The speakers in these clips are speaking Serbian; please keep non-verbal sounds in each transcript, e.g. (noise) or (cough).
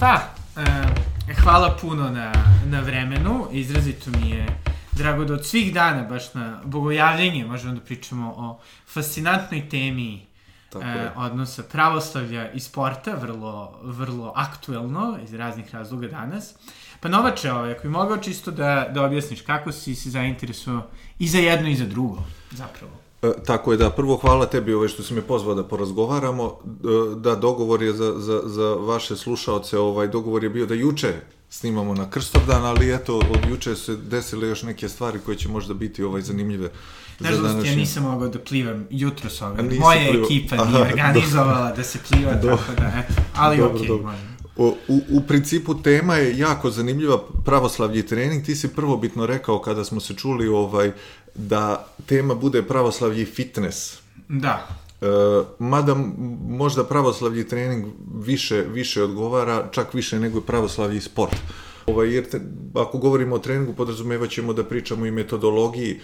Pa, e, hvala puno na, na vremenu, izrazito mi je drago da od svih dana, baš na bogojavljenje, možemo da pričamo o fascinantnoj temi Tako e, odnosa pravoslavlja i sporta, vrlo, vrlo aktuelno iz raznih razloga danas. Pa Novače, ovaj, ako bi mogao čisto da, da objasniš kako si se zainteresuo i za jedno i za drugo, zapravo. E, tako je da, prvo hvala tebi ovaj što si me pozvao da porazgovaramo. E, Da, dogovor je za, za, za vaše slušaoce, ovaj dogovor je bio da juče snimamo na Krstovdan, ali eto, od juče se desile još neke stvari koje će možda biti ovaj zanimljive za Nažalost, ja današnji... nisam mogao da plivam jutro s ovim. Moja plivao. ekipa Aha, nije (laughs) organizovala da se pliva, (laughs) Dobro. tako da, eto. Ali Dobro, okej, dobro. može. U, u principu tema je jako zanimljiva pravoslavlje i trening. Ti si prvobitno rekao kada smo se čuli ovaj da tema bude pravoslavlje i fitness. Da, E, mada možda pravoslavlje i trening više, više odgovara, čak više nego i pravoslavlje i sport. Ovaj, jer te, ako govorimo o treningu, podrazumevat ćemo da pričamo i metodologiji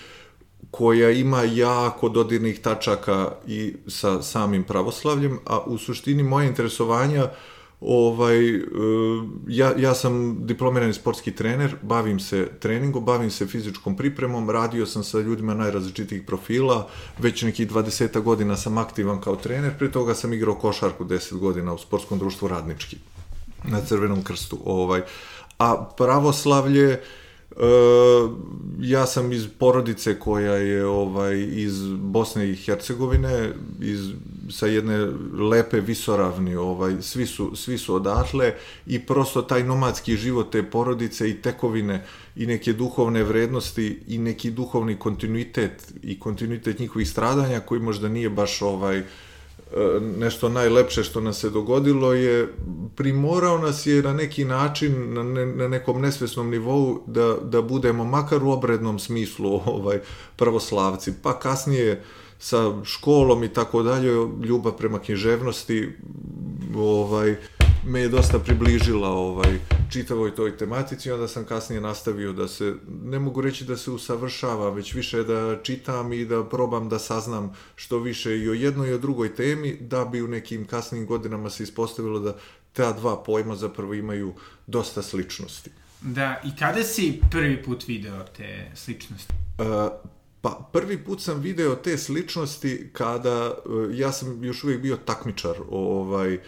koja ima jako dodirnih tačaka i sa samim pravoslavljem, a u suštini moje interesovanja ovaj, e, ja, ja sam diplomirani sportski trener, bavim se treningom, bavim se fizičkom pripremom, radio sam sa ljudima najrazličitijih profila, već nekih 20 godina sam aktivan kao trener, pre toga sam igrao košarku 10 godina u sportskom društvu Radnički na Crvenom krstu. Ovaj. A pravoslavlje, e, ja sam iz porodice koja je ovaj iz Bosne i Hercegovine, iz sa jedne lepe visoravni, ovaj svi su svi su odatle i prosto taj nomadski život te porodice i tekovine i neke duhovne vrednosti i neki duhovni kontinuitet i kontinuitet njihovih stradanja koji možda nije baš ovaj nešto najlepše što nas se dogodilo je primorao nas je na neki način na, ne, na nekom nesvesnom nivou da, da budemo makar u obrednom smislu (laughs) ovaj pravoslavci. Pa kasnije sa školom i tako dalje ljubav prema književnosti ovaj me je dosta približila ovaj čitavoj toj tematici onda sam kasnije nastavio da se ne mogu reći da se usavršava već više da čitam i da probam da saznam što više i o jednoj i o drugoj temi da bi u nekim kasnim godinama se ispostavilo da ta dva pojma zapravo imaju dosta sličnosti. da. I kada si prvi put video te sličnosti? E, pa prvi put sam video te sličnosti kada e, ja sam još uvijek bio takmičar ovaj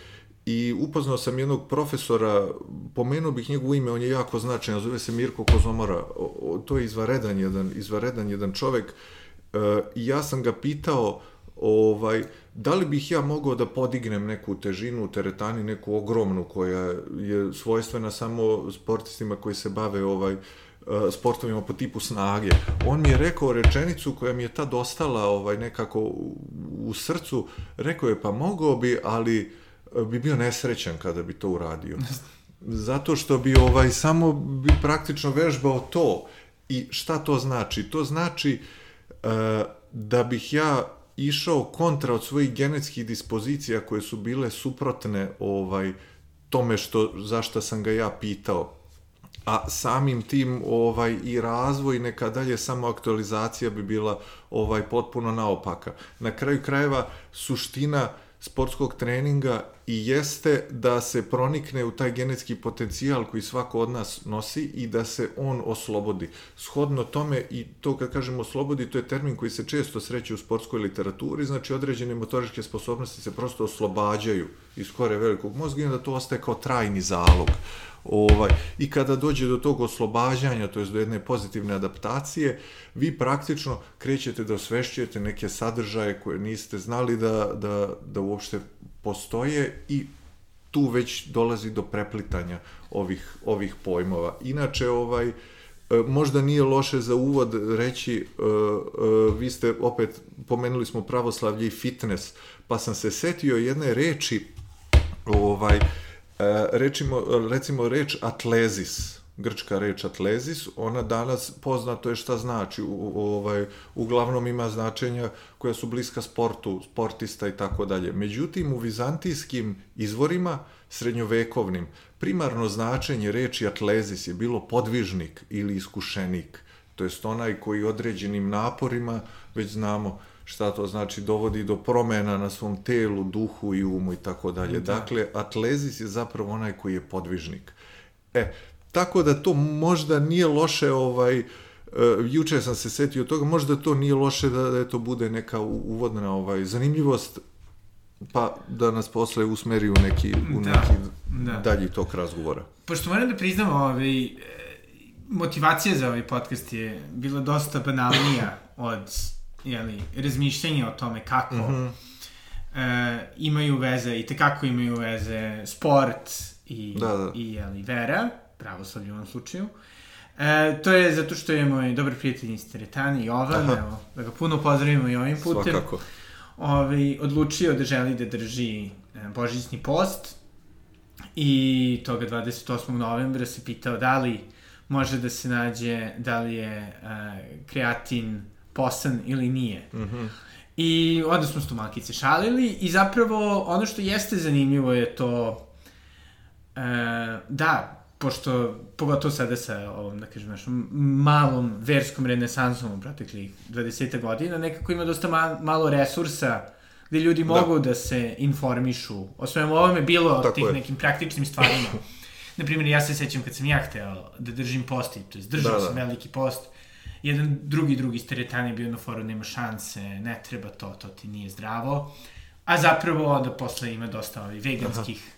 i upoznao sam jednog profesora, pomenuo bih njegovo ime, on je jako značajan, zove se Mirko Kozomora, o, o, to je izvaredan jedan, izvaredan jedan čovek e, i ja sam ga pitao ovaj, da li bih ja mogao da podignem neku težinu teretani, neku ogromnu koja je svojstvena samo sportistima koji se bave ovaj, e, sportovima po tipu snage. On mi je rekao rečenicu koja mi je tad ostala ovaj, nekako u, srcu, rekao je pa mogao bi, ali e, bi bio nesrećan kada bi to uradio. Zato što bi ovaj samo bi praktično vežbao to. I šta to znači? To znači e, da bih ja išao kontra od svojih genetskih dispozicija koje su bile suprotne ovaj tome što zašto sam ga ja pitao a samim tim ovaj i razvoj neka dalje samo aktualizacija bi bila ovaj potpuno naopaka. Na kraju krajeva suština sportskog treninga i jeste da se pronikne u taj genetski potencijal koji svako od nas nosi i da se on oslobodi. Shodno tome i to kad kažemo oslobodi, to je termin koji se često sreće u sportskoj literaturi, znači određene motoričke sposobnosti se prosto oslobađaju iz kore velikog mozga i onda to ostaje kao trajni zalog. Ovaj, I kada dođe do tog oslobađanja, to je do jedne pozitivne adaptacije, vi praktično krećete da osvešćujete neke sadržaje koje niste znali da, da, da uopšte postoje i tu već dolazi do preplitanja ovih, ovih pojmova. Inače, ovaj, e, možda nije loše za uvod reći, e, e, vi ste opet, pomenuli smo pravoslavlje i fitness, pa sam se setio jedne reči, ovaj, rečimo, recimo reč atlezis, grčka reč atlezis, ona danas poznato je šta znači, u, ovaj, uglavnom ima značenja koja su bliska sportu, sportista i tako dalje. Međutim, u vizantijskim izvorima, srednjovekovnim, primarno značenje reči atlezis je bilo podvižnik ili iskušenik, to jest onaj koji određenim naporima, već znamo šta to znači, dovodi do promena na svom telu, duhu i umu i tako dalje. Da. Dakle, atlezis je zapravo onaj koji je podvižnik. E, tako da to možda nije loše, ovaj, Uh, juče sam se setio toga, možda to nije loše da, da to bude neka uvodna ovaj, zanimljivost, pa da nas posle usmeri u neki, u Da, neki da. dalji tok razgovora. Pošto moram da priznam, ovaj, e, motivacija za ovaj podcast je bila dosta banalnija od jeli, razmišljanja o tome kako mm -hmm. e, imaju veze i tekako imaju veze sport i, Da, da. i jeli, vera, pravoslavlje u ovom slučaju. E, to je zato što je moj dobar prijatelj iz teretane, Jovan, Aha. evo, da ga puno pozdravimo i ovim putem. Svakako. ovaj, odlučio da želi da drži e, božićni post i toga 28. novembra se pitao da li može da se nađe da li je e, kreatin posan ili nije. Mm -hmm. I onda smo s to malkice šalili i zapravo ono što jeste zanimljivo je to e, da, pošto, pogotovo sada sa ovom, da kažem, našom malom verskom renesansom u proteklih 20 godina, nekako ima dosta ma, malo resursa gde ljudi mogu da. da se informišu o svemu ovome, bilo o tih je. nekim praktičnim stvarima. (laughs) Naprimjer, ja se sećam kad sam ja hteo da držim post, to je držao Da, da. sam veliki post, jedan drugi drugi iz teretane je bio na foru, nema šanse, ne treba to, to ti nije zdravo. A zapravo onda posle ima dosta ovih veganskih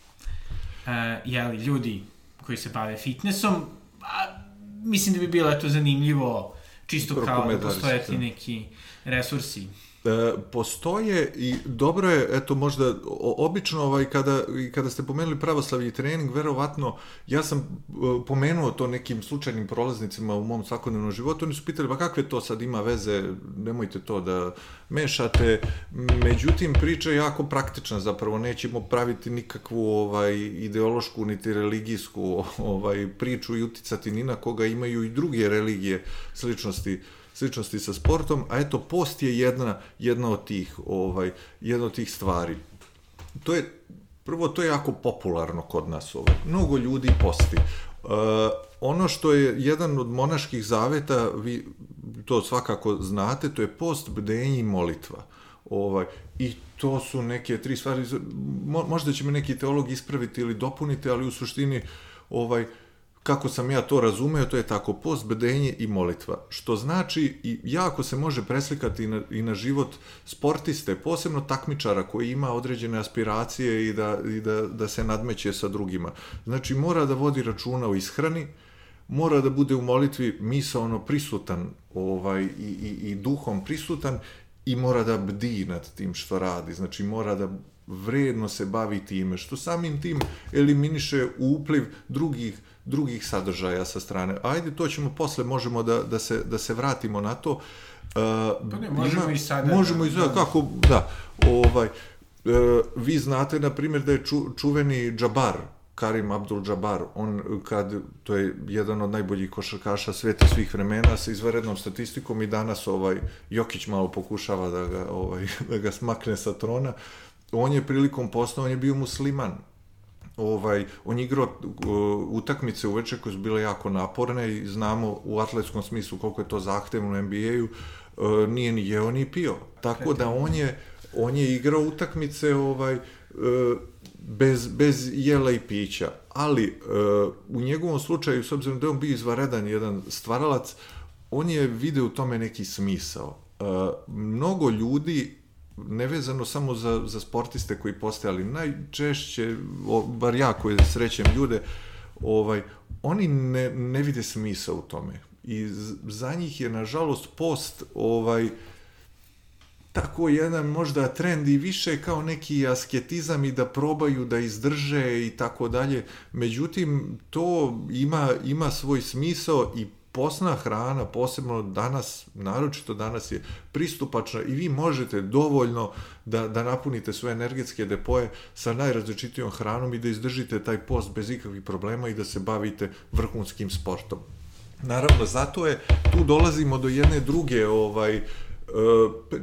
uh, jeli, ljudi koji se bave fitnessom. A, mislim da bi bilo eto zanimljivo čisto kao da postoje ti da. neki resursi. E, postoje i dobro je, eto možda obično ovaj, kada, kada ste pomenuli pravoslavlje i trening, verovatno ja sam e, pomenuo to nekim slučajnim prolaznicima u mom svakodnevnom životu, oni su pitali pa kakve to sad ima veze, nemojte to da mešate, međutim priča je jako praktična zapravo, nećemo praviti nikakvu ovaj ideološku niti religijsku ovaj priču i uticati ni na koga imaju i druge religije sličnosti sličnosti sa sportom, a eto post je jedna jedna od tih ovaj jedna od tih stvari. To je prvo to je jako popularno kod nas ovaj. Mnogo ljudi posti. Uh, ono što je jedan od monaških zaveta, vi to svakako znate, to je post, bdenje i molitva. Ovaj, I to su neke tri stvari, mo, možda će me neki teolog ispraviti ili dopuniti, ali u suštini ovaj, kako sam ja to razumeo, to je tako post, bedenje i molitva. Što znači i jako se može preslikati i na, i na život sportiste, posebno takmičara koji ima određene aspiracije i da, i da, da se nadmeće sa drugima. Znači mora da vodi računa o ishrani, mora da bude u molitvi misaono prisutan ovaj, i, i, i duhom prisutan i mora da bdi nad tim što radi. Znači mora da vredno se bavi time, što samim tim eliminiše upliv drugih drugih sadržaja sa strane. Ajde, to ćemo posle, možemo da, da, se, da se vratimo na to. Uh, pa ne, možemo ima, i sada. Možemo i sada, da. kako, da. Ovaj, uh, vi znate, na primjer, da je ču, čuveni Džabar, Karim Abdul Džabar, on kad, to je jedan od najboljih košarkaša sveta svih vremena sa izvarednom statistikom i danas ovaj Jokić malo pokušava da ga ovaj (laughs) da ga smakne sa trona. On je prilikom posla on je bio musliman, ovaj, on je igrao uh, utakmice uveče koje su bile jako naporne i znamo u atletskom smislu koliko je to zahtevno u NBA-u, uh, nije ni jeo ni pio. Tako da on je, on je igrao utakmice ovaj, uh, bez, bez jela i pića. Ali u njegovom slučaju, s obzirom da je on bio izvaredan jedan stvaralac, on je video u tome neki smisao. Mnogo ljudi nevezano samo za, za sportiste koji postoje, ali najčešće, o, bar ja koji srećem ljude, ovaj, oni ne, ne vide smisla u tome. I za njih je, nažalost, post ovaj, tako jedan možda trend i više kao neki asketizam i da probaju da izdrže i tako dalje. Međutim, to ima, ima svoj smisao i posna hrana, posebno danas, naročito danas je pristupačna i vi možete dovoljno da, da napunite svoje energetske depoje sa najrazličitijom hranom i da izdržite taj post bez ikakvih problema i da se bavite vrhunskim sportom. Naravno, zato je, tu dolazimo do jedne druge, ovaj, e,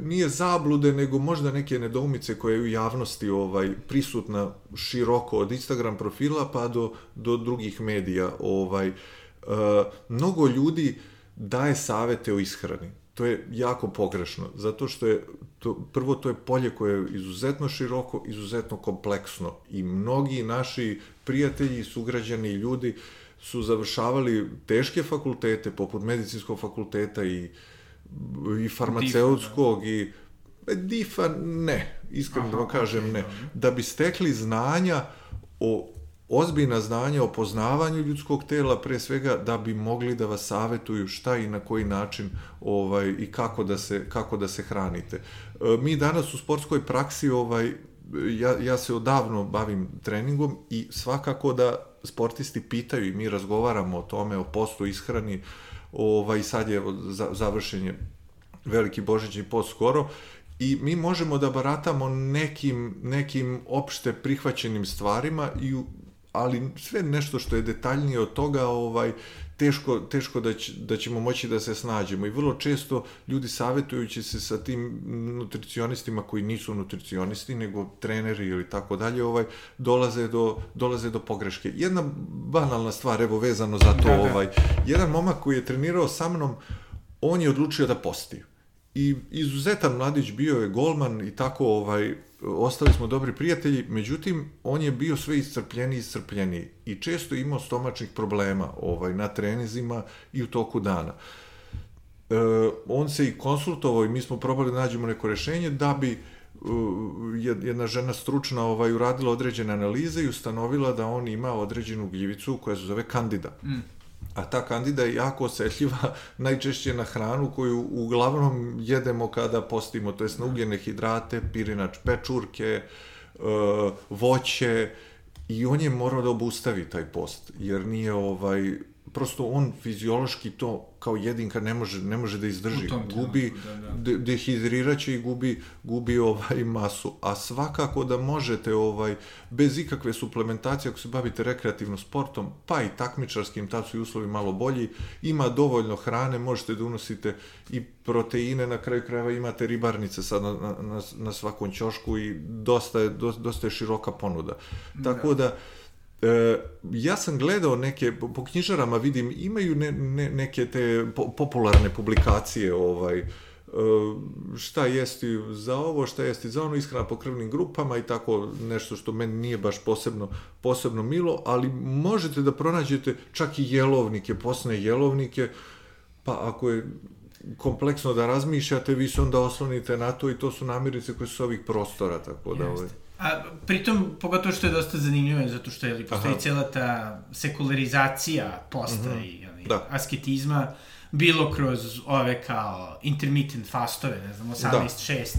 nije zablude, nego možda neke nedoumice koje je u javnosti ovaj prisutna široko od Instagram profila pa do, do drugih medija. Ovaj, Uh, mnogo ljudi daje savete o ishrani. to je jako pogrešno, zato što je to, prvo to je polje koje je izuzetno široko, izuzetno kompleksno i mnogi naši prijatelji, sugrađani i ljudi su završavali teške fakultete, poput medicinskog fakulteta i, i farmaceutskog Difa, da. i e, Difa ne, iskreno da vam kažem ne, da bi stekli znanja o ozbiljna znanja o poznavanju ljudskog tela, pre svega da bi mogli da vas savetuju šta i na koji način ovaj, i kako da, se, kako da se hranite. E, mi danas u sportskoj praksi ovaj, ja, ja se odavno bavim treningom i svakako da sportisti pitaju i mi razgovaramo o tome, o postu, ishrani, ovaj, sad je završen je veliki božićni post skoro i mi možemo da baratamo nekim, nekim opšte prihvaćenim stvarima i ali sve nešto što je detaljnije od toga, ovaj, teško, teško da, će, da ćemo moći da se snađemo i vrlo često ljudi savjetujući se sa tim nutricionistima koji nisu nutricionisti, nego treneri ili tako dalje, ovaj, dolaze do, dolaze do pogreške. Jedna banalna stvar, evo vezano za to, da, da. ovaj, jedan momak koji je trenirao sa mnom, on je odlučio da posti. I izuzetan mladić bio je golman i tako ovaj ostali smo dobri prijatelji, međutim, on je bio sve iscrpljeniji i iscrpljeniji i često imao stomačnih problema ovaj, na trenizima i u toku dana. E, on se i konsultovao i mi smo probali da nađemo neko rešenje da bi jedna žena stručna ovaj, uradila određene analize i ustanovila da on ima određenu gljivicu koja se zove kandida. Mm a ta kandida je jako osetljiva (laughs) najčešće na hranu koju uglavnom jedemo kada postimo, to jest na ugljene hidrate, pirinač pečurke, e, voće i on je morao da obustavi taj post, jer nije ovaj, prosto on fiziološki to kao jedinka ne može, ne može da izdrži. Gubi, da, da. De, dehidriraće i gubi, gubi ovaj masu. A svakako da možete ovaj, bez ikakve suplementacije, ako se bavite rekreativno sportom, pa i takmičarskim, tad su i uslovi malo bolji, ima dovoljno hrane, možete da unosite i proteine, na kraju krajeva imate ribarnice sad na, na, na svakom ćošku i dosta je, dosta je široka ponuda. Da. Tako da, E, ja sam gledao neke, po knjižarama vidim, imaju ne, ne, neke te po, popularne publikacije, ovaj, e, šta jesti za ovo, šta jesti za ono, ishrana po krvnim grupama i tako nešto što meni nije baš posebno, posebno milo, ali možete da pronađete čak i jelovnike, posne jelovnike, pa ako je kompleksno da razmišljate, vi se onda oslonite na to i to su namirnice koje su ovih prostora, tako da... Ovaj. A pritom, pogotovo što je dosta zanimljivo, zato što je postoji Aha. cijela ta sekularizacija posta mhm. -huh. i ali, da. asketizma, bilo kroz ove kao intermittent fastove, ne znam, 18-6,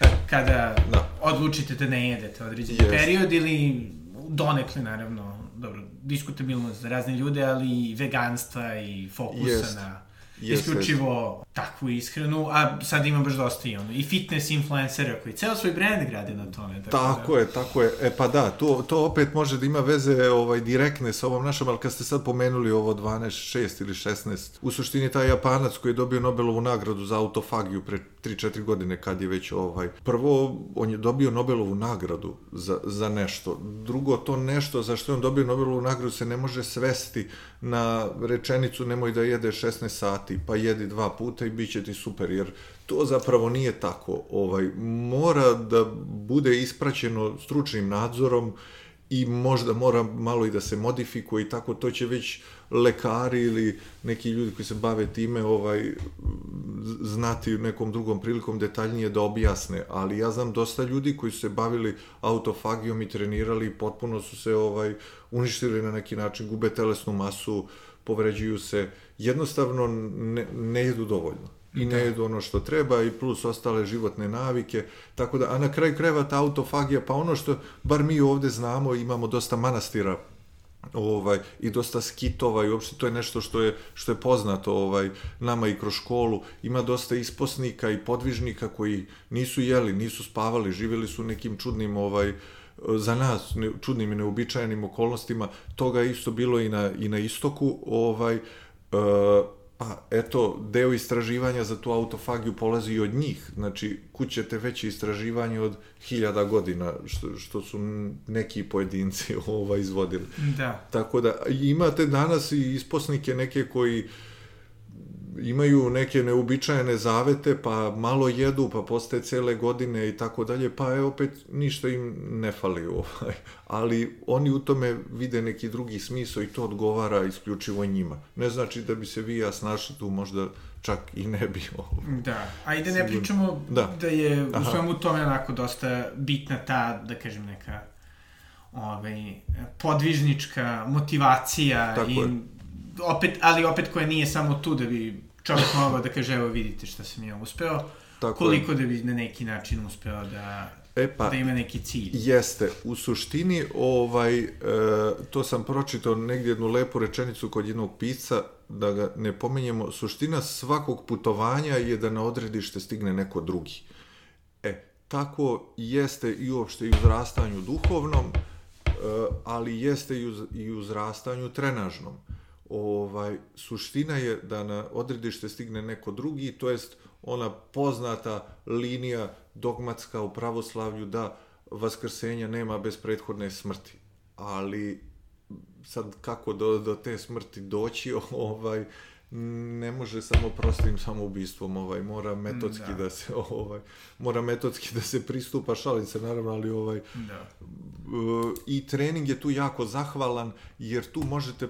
da. kada da. odlučite da ne jedete određeni yes. period ili donekle, naravno, dobro, diskutabilno za razne ljude, ali veganstva i fokusa yes. na Yes, isključivo. Takvu ishranu, a sad ima baš dosta i ono, i fitness influencera koji ceo svoj brand grade na tome. Tako, tako da... je, tako je. E pa da, to, to opet može da ima veze ovaj, direktne sa ovom našom, ali kad ste sad pomenuli ovo 12, 6 ili 16, u suštini taj Japanac koji je dobio Nobelovu nagradu za autofagiju pre 3-4 godine kad je već ovaj, prvo on je dobio Nobelovu nagradu za, za nešto, drugo to nešto za što je on dobio Nobelovu nagradu se ne može svesti na rečenicu nemoj da jede 16 sati, pa jedi dva puta i bit će ti super, jer to zapravo nije tako. Ovaj, mora da bude ispraćeno stručnim nadzorom i možda mora malo i da se modifikuje i tako, to će već lekari ili neki ljudi koji se bave time ovaj znati nekom drugom prilikom detaljnije da objasne, ali ja znam dosta ljudi koji su se bavili autofagijom i trenirali i potpuno su se ovaj uništili na neki način, gube telesnu masu, povređuju se, jednostavno ne, ne jedu dovoljno i ne da. jedu ono što treba i plus ostale životne navike, tako da, a na kraju kreva ta autofagija, pa ono što bar mi ovde znamo, imamo dosta manastira ovaj i dosta skitova i uopšte to je nešto što je što je poznato ovaj nama i kroz školu ima dosta isposnika i podvižnika koji nisu jeli, nisu spavali, živeli su nekim čudnim ovaj za nas ne, čudnim i neobičajenim okolnostima toga isto bilo i na i na istoku ovaj uh, Pa, eto, deo istraživanja za tu autofagiju polazi i od njih. Znači, kućete veće istraživanje od hiljada godina, što, što su neki pojedinci (laughs) ovaj, izvodili. Da. Tako da, imate danas i isposnike neke koji imaju neke neobičajene zavete, pa malo jedu, pa postaje cele godine i tako dalje, pa je opet ništa im ne fali (laughs) ovaj. Ali oni u tome vide neki drugi smisao i to odgovara isključivo njima. Ne znači da bi se vi ja snašli tu možda čak i ne bi (laughs) ovaj. Da, ajde ne pričamo da, da je u svemu tome onako dosta bitna ta, da kažem, neka ovaj, podvižnička motivacija Tako i je. Opet, ali opet koja nije samo tu da bi čovjek mogao da kaže evo vidite šta sam ja uspeo, Tako koliko je. da bi na neki način uspeo da E pa, da ima neki cilj. Jeste. U suštini, ovaj, e, to sam pročitao negdje jednu lepu rečenicu kod jednog pisca, da ga ne pomenjemo, suština svakog putovanja je da na odredište stigne neko drugi. E, tako jeste i uopšte i u zrastanju duhovnom, Eh, ali jeste i u, i u zrastanju trenažnom. Ovaj, suština je da na odredište stigne neko drugi, to jest ona poznata linija dogmatska u pravoslavlju da vaskrsenja nema bez prethodne smrti. Ali sad kako do, do te smrti doći, (laughs) ovaj, ne može samo prostim samoubistvom, ovaj, mora metodski da. da se, (laughs) ovaj, mora metodski da se pristupa, šalim se naravno, ali ovaj, da. i trening je tu jako zahvalan, jer tu možete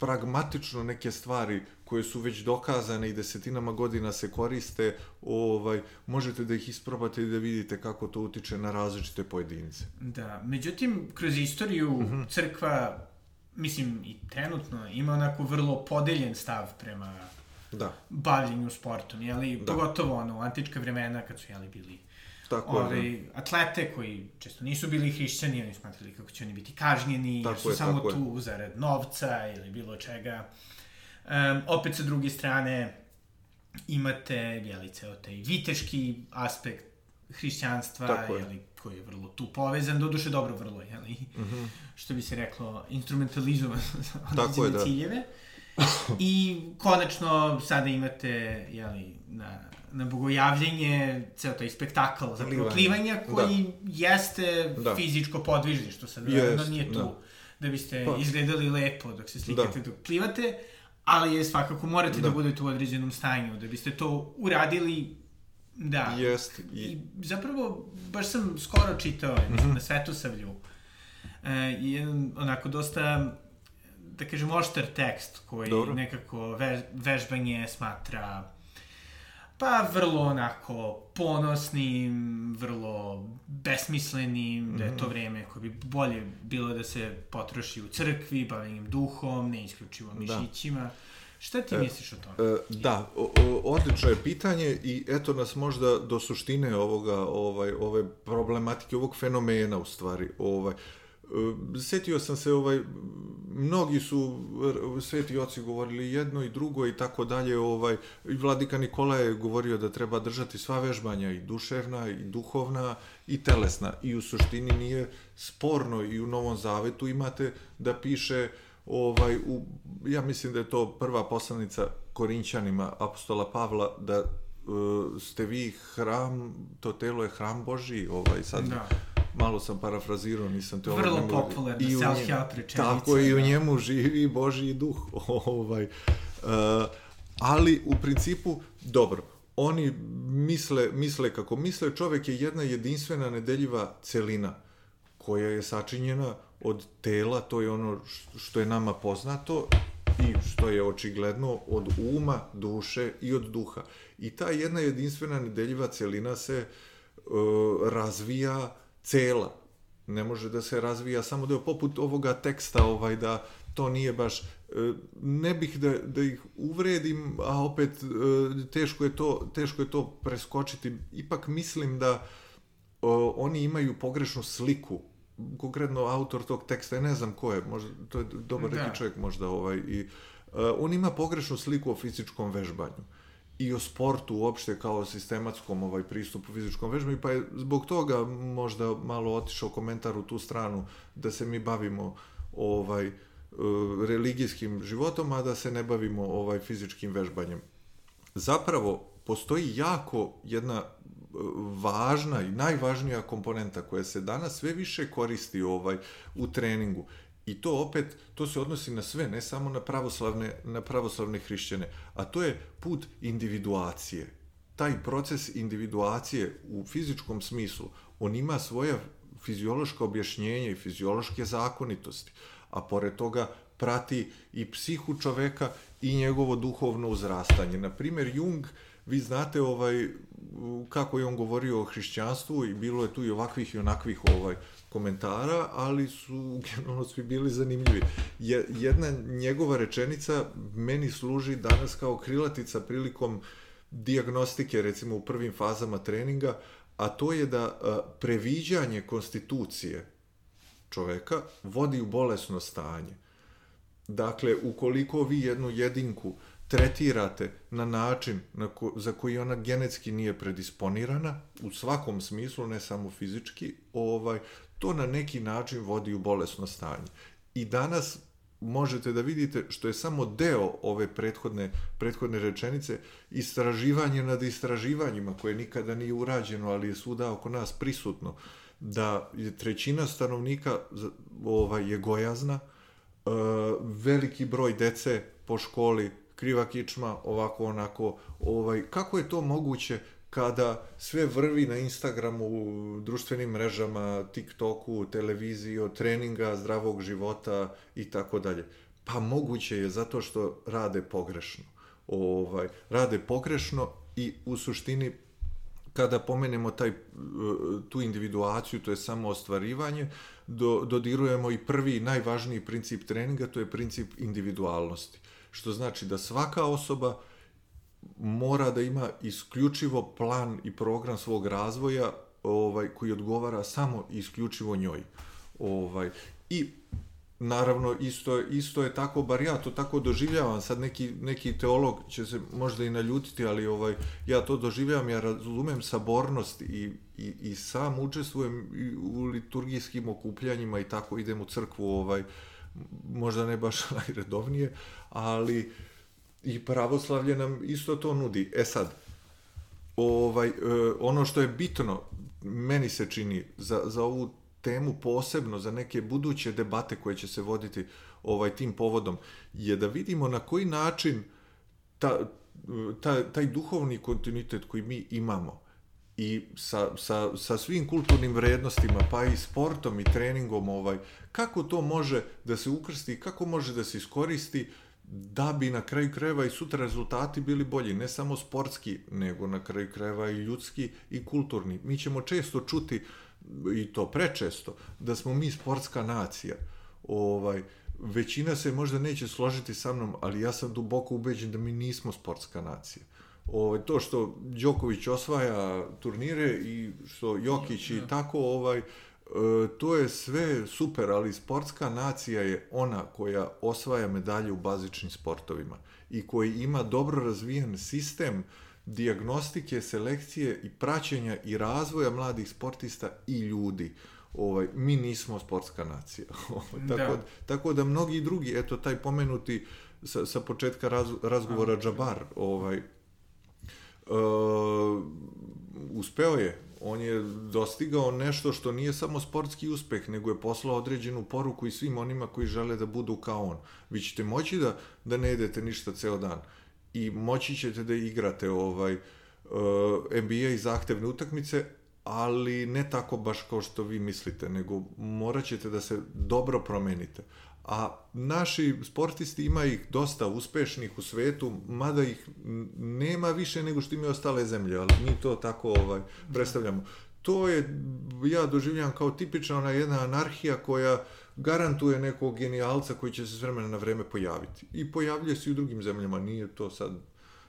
pragmatično neke stvari koje su već dokazane i desetinama godina se koriste, ovaj, možete da ih isprobate i da vidite kako to utiče na različite pojedince. Da, međutim, kroz istoriju mhm. -huh. crkva mislim, i trenutno ima onako vrlo podeljen stav prema da. bavljenju sportom, jeli, da. pogotovo ono, u antička vremena kad su, jeli, bili Tako ove, ovaj, je, atlete koji često nisu bili hrišćani, oni smatrali kako će oni biti kažnjeni, tako jer su je, samo tu je. zarad novca ili bilo čega. Um, opet sa druge strane imate, jeli, ceo taj viteški aspekt hrišćanstva, Tako je. jeli, koji je vrlo tu povezan, doduše dobro vrlo, jeli, mm -hmm. što bi se reklo, instrumentalizovan za određene da. I konačno sada imate, jeli, na, na bogojavljenje, ceo taj spektakl za plivanja, da. koji da. jeste da. fizičko podvižnje, što sad yes, nije tu da, da biste pa. izgledali lepo dok se slikate da. dok plivate, ali je svakako morate da. da budete u određenom stanju, da biste to uradili Da. Jest. I... I zapravo, baš sam skoro čitao mm -hmm. na Svetosavlju e, jedan onako dosta da kažem oštar tekst koji Dobro. nekako ve, vežbanje smatra pa vrlo onako ponosnim, vrlo besmislenim, mm -hmm. da je to mhm. vreme koje bi bolje bilo da se potroši u crkvi, bavljenjem duhom, ne isključivo da. mišićima. Da. Šta ti e, misliš o tome? E, da, o, o, odlično je pitanje i eto nas možda do suštine ovoga, ovaj, ove problematike, ovog fenomena u stvari. Ovaj, e, setio sam se, ovaj, mnogi su sveti oci govorili jedno i drugo i tako dalje, ovaj, i vladika Nikola je govorio da treba držati sva vežbanja, i duševna, i duhovna, i telesna. I u suštini nije sporno i u Novom Zavetu imate da piše ovaj, u, ja mislim da je to prva poslanica Korinćanima apostola Pavla, da uh, ste vi hram, to telo je hram Boži, ovaj, sad da. Malo sam parafrazirao, nisam te ovaj... Vrlo popularna self-help rečenica. Tako, i u da. njemu živi Boži duh, (laughs) ovaj, uh, ali u principu, dobro, oni misle, misle kako misle, čovek je jedna jedinstvena nedeljiva celina koja je sačinjena od tela, to je ono što je nama poznato i što je očigledno od uma, duše i od duha. I ta jedna jedinstvena nedeljiva celina se uh, razvija cela. Ne može da se razvija samo da je poput ovoga teksta ovaj da to nije baš uh, ne bih da, da ih uvredim, a opet uh, teško je to teško je to preskočiti. Ipak mislim da oni imaju pogrešnu sliku konkretno autor tog teksta, ne znam ko je, možda, to je dobar da. neki čovjek možda, ovaj, i uh, on ima pogrešnu sliku o fizičkom vežbanju i o sportu uopšte kao sistematskom ovaj pristupu fizičkom vežbanju, pa je zbog toga možda malo otišao komentar u tu stranu da se mi bavimo ovaj uh, religijskim životom, a da se ne bavimo ovaj fizičkim vežbanjem. Zapravo postoji jako jedna važna i najvažnija komponenta koja se danas sve više koristi ovaj u treningu I to opet, to se odnosi na sve, ne samo na pravoslavne, na pravoslavne hrišćane, a to je put individuacije. Taj proces individuacije u fizičkom smislu, on ima svoja fiziološka objašnjenja i fiziološke zakonitosti, a pored toga prati i psihu čoveka i njegovo duhovno uzrastanje. Na primjer, Jung, vi znate ovaj, kako je on govorio o hrišćanstvu i bilo je tu i ovakvih i onakvih ovaj, komentara, ali su (laughs) generalno svi bili zanimljivi. Jedna njegova rečenica meni služi danas kao krilatica prilikom diagnostike, recimo u prvim fazama treninga, a to je da previđanje konstitucije čoveka vodi u bolesno stanje. Dakle, ukoliko vi jednu jedinku tretirate na način na ko, za koji ona genetski nije predisponirana, u svakom smislu, ne samo fizički, ovaj, to na neki način vodi u bolesno stanje. I danas možete da vidite što je samo deo ove prethodne, prethodne rečenice, istraživanje nad istraživanjima koje nikada nije urađeno, ali je svuda oko nas prisutno, da je trećina stanovnika ovaj, je gojazna, e, veliki broj dece po školi, kriva kičma, ovako onako, ovaj, kako je to moguće kada sve vrvi na Instagramu, društvenim mrežama, TikToku, televiziji, od treninga, zdravog života i tako dalje. Pa moguće je zato što rade pogrešno. Ovaj, rade pogrešno i u suštini kada pomenemo taj, tu individuaciju, to je samo ostvarivanje, do, dodirujemo i prvi najvažniji princip treninga, to je princip individualnosti. Što znači da svaka osoba mora da ima isključivo plan i program svog razvoja ovaj koji odgovara samo isključivo njoj. Ovaj i naravno isto isto je tako bar ja to tako doživljavam sad neki neki teolog će se možda i naljutiti ali ovaj ja to doživljavam ja razumem sabornost i i i sam učestvujem u liturgijskim okupljanjima i tako idem u crkvu ovaj možda ne baš (laughs) najredovnije ali I pravoslavlje nam isto to nudi. E sad, ovaj, e, ono što je bitno, meni se čini, za, za ovu temu posebno, za neke buduće debate koje će se voditi ovaj tim povodom, je da vidimo na koji način ta, ta, taj duhovni kontinuitet koji mi imamo i sa, sa, sa svim kulturnim vrednostima, pa i sportom i treningom, ovaj, kako to može da se ukrsti, kako može da se iskoristi da bi na kraju krajeva i sutra rezultati bili bolji, ne samo sportski, nego na kraju krajeva i ljudski i kulturni. Mi ćemo često čuti, i to prečesto, da smo mi sportska nacija. Ovaj, većina se možda neće složiti sa mnom, ali ja sam duboko ubeđen da mi nismo sportska nacija. Ovaj, to što Đoković osvaja turnire i što Jokić i tako, ovaj, to je sve super, ali sportska nacija je ona koja osvaja medalje u bazičnim sportovima i koji ima dobro razvijen sistem diagnostike, selekcije i praćenja i razvoja mladih sportista i ljudi. Ovaj, mi nismo sportska nacija. (laughs) Ovaj, tako, da. tako da mnogi drugi, eto taj pomenuti sa, sa početka raz, razgovora Džabar, ovaj, uspeo je on je dostigao nešto što nije samo sportski uspeh, nego je poslao određenu poruku i svim onima koji žele da budu kao on. Vi ćete moći da, da ne jedete ništa ceo dan i moći ćete da igrate ovaj, uh, NBA i zahtevne utakmice, ali ne tako baš kao što vi mislite, nego morat ćete da se dobro promenite a naši sportisti ima ih dosta uspešnih u svetu, mada ih nema više nego što imaju ostale zemlje, ali mi to tako ovaj, predstavljamo. To je, ja doživljam kao tipična ona jedna anarhija koja garantuje nekog genijalca koji će se s vremena na vreme pojaviti. I pojavljuje se i u drugim zemljama, nije to sad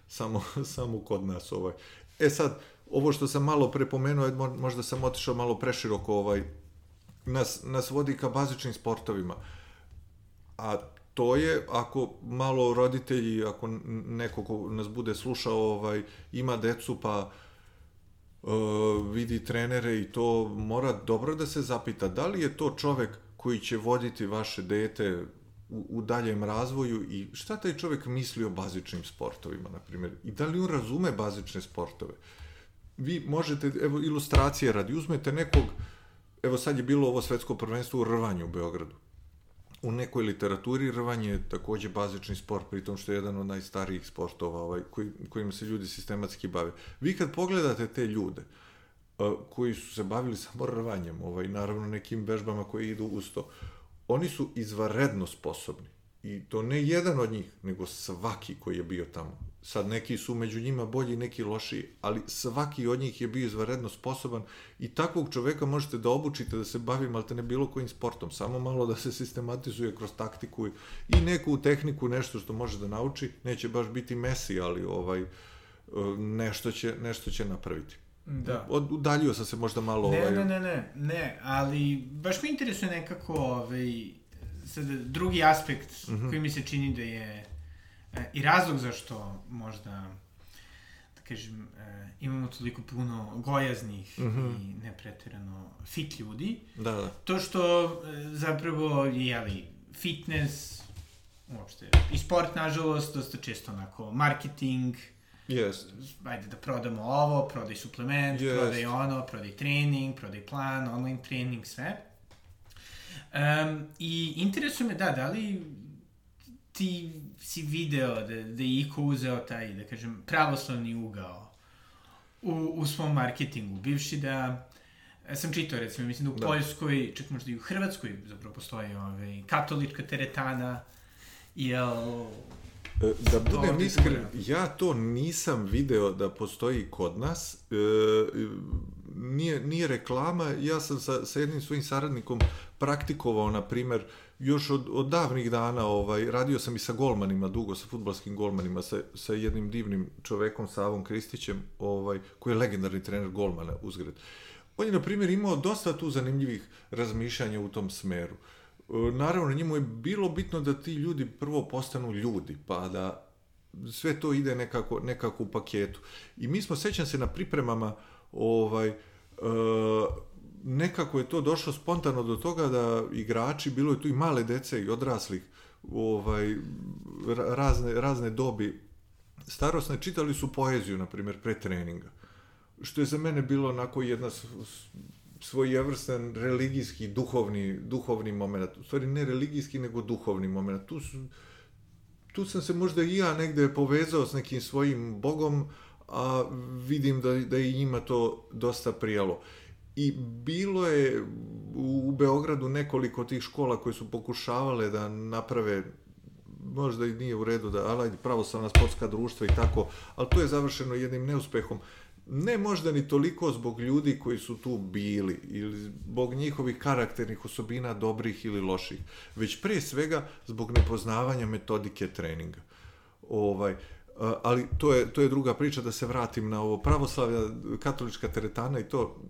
samo, (laughs) samo kod nas. Ovaj. E sad, ovo što sam malo prepomenuo, možda sam otišao malo preširoko, ovaj, nas, nas vodi ka bazičnim sportovima. Uh, a to je ako malo roditelji, ako neko ko nas bude slušao, ovaj, ima decu pa uh, vidi trenere i to mora dobro da se zapita da li je to čovek koji će voditi vaše dete u, u daljem razvoju i šta taj čovek misli o bazičnim sportovima, na primjer, i da li on razume bazične sportove. Vi možete, evo, ilustracije radi, uzmete nekog, evo sad je bilo ovo svetsko prvenstvo u rvanju u Beogradu u nekoj literaturi rvanje je takođe bazični sport, pritom što je jedan od najstarijih sportova ovaj, koji, kojima se ljudi sistematski bave. Vi kad pogledate te ljude, koji su se bavili samo rvanjem, ovaj, naravno nekim vežbama koje idu uz to, oni su izvaredno sposobni. I to ne jedan od njih, nego svaki koji je bio tamo. Sad neki su među njima bolji, neki lošiji, ali svaki od njih je bio izvaredno sposoban i takvog čoveka možete da obučite da se bavi malte ne bilo kojim sportom, samo malo da se sistematizuje kroz taktiku i neku tehniku, nešto što može da nauči, neće baš biti Messi, ali ovaj nešto će, nešto će napraviti. Da. Od, udaljio sam se možda malo... Ne, ovaj... ne, ne, ne, ne, ali baš me interesuje nekako ovaj, sad, drugi aspekt mm -hmm. koji mi se čini da je e, i razlog zašto možda da kažem, e, imamo toliko puno gojaznih mm -hmm. i nepretirano fit ljudi. Da, da. To što e, zapravo je, jeli, fitness, uopšte, i sport, nažalost, dosta često onako, marketing, Yes. Ajde da prodamo ovo, prodaj suplement, yes. prodaj ono, prodaj trening, prodaj plan, online trening, sve. Um, I interesuje me, da, da li ti si video da, da je Iko uzeo taj, da kažem, pravoslavni ugao u, u svom marketingu, bivši da sam čitao recimo, mislim da u da. Poljskoj, čak možda i u Hrvatskoj zapravo postoji ovaj, katolička teretana, jel E, da budem iskren, ja to nisam video da postoji kod nas. E, nije, nije reklama, ja sam sa, sa jednim svojim saradnikom praktikovao, na primer, još od, od davnih dana, ovaj, radio sam i sa golmanima, dugo sa futbalskim golmanima, sa, sa jednim divnim čovekom, Savom Kristićem, ovaj, koji je legendarni trener golmana uzgred. On je, na primjer, imao dosta tu zanimljivih razmišljanja u tom smeru. Uh, E, naravno, njemu je bilo bitno da ti ljudi prvo postanu ljudi, pa da sve to ide nekako, nekako u paketu. I mi smo, sećam se na pripremama, ovaj, e, nekako je to došlo spontano do toga da igrači, bilo je tu i male dece i odraslih, ovaj, razne, razne dobi, starosne, čitali su poeziju, na primjer, pre treninga. Što je za mene bilo onako jedna svojevrstan religijski, duhovni, duhovni moment. U stvari ne religijski, nego duhovni moment. Tu, su, tu sam se možda i ja negde povezao s nekim svojim bogom, a vidim da, da i njima to dosta prijalo. I bilo je u Beogradu nekoliko tih škola koje su pokušavale da naprave možda i nije u redu da, ali pravoslavna sportska društva i tako, ali to je završeno jednim neuspehom ne možda ni toliko zbog ljudi koji su tu bili ili zbog njihovih karakternih osobina dobrih ili loših, već pre svega zbog nepoznavanja metodike treninga. Ovaj, ali to je, to je druga priča, da se vratim na ovo pravoslavlja, katolička teretana i to,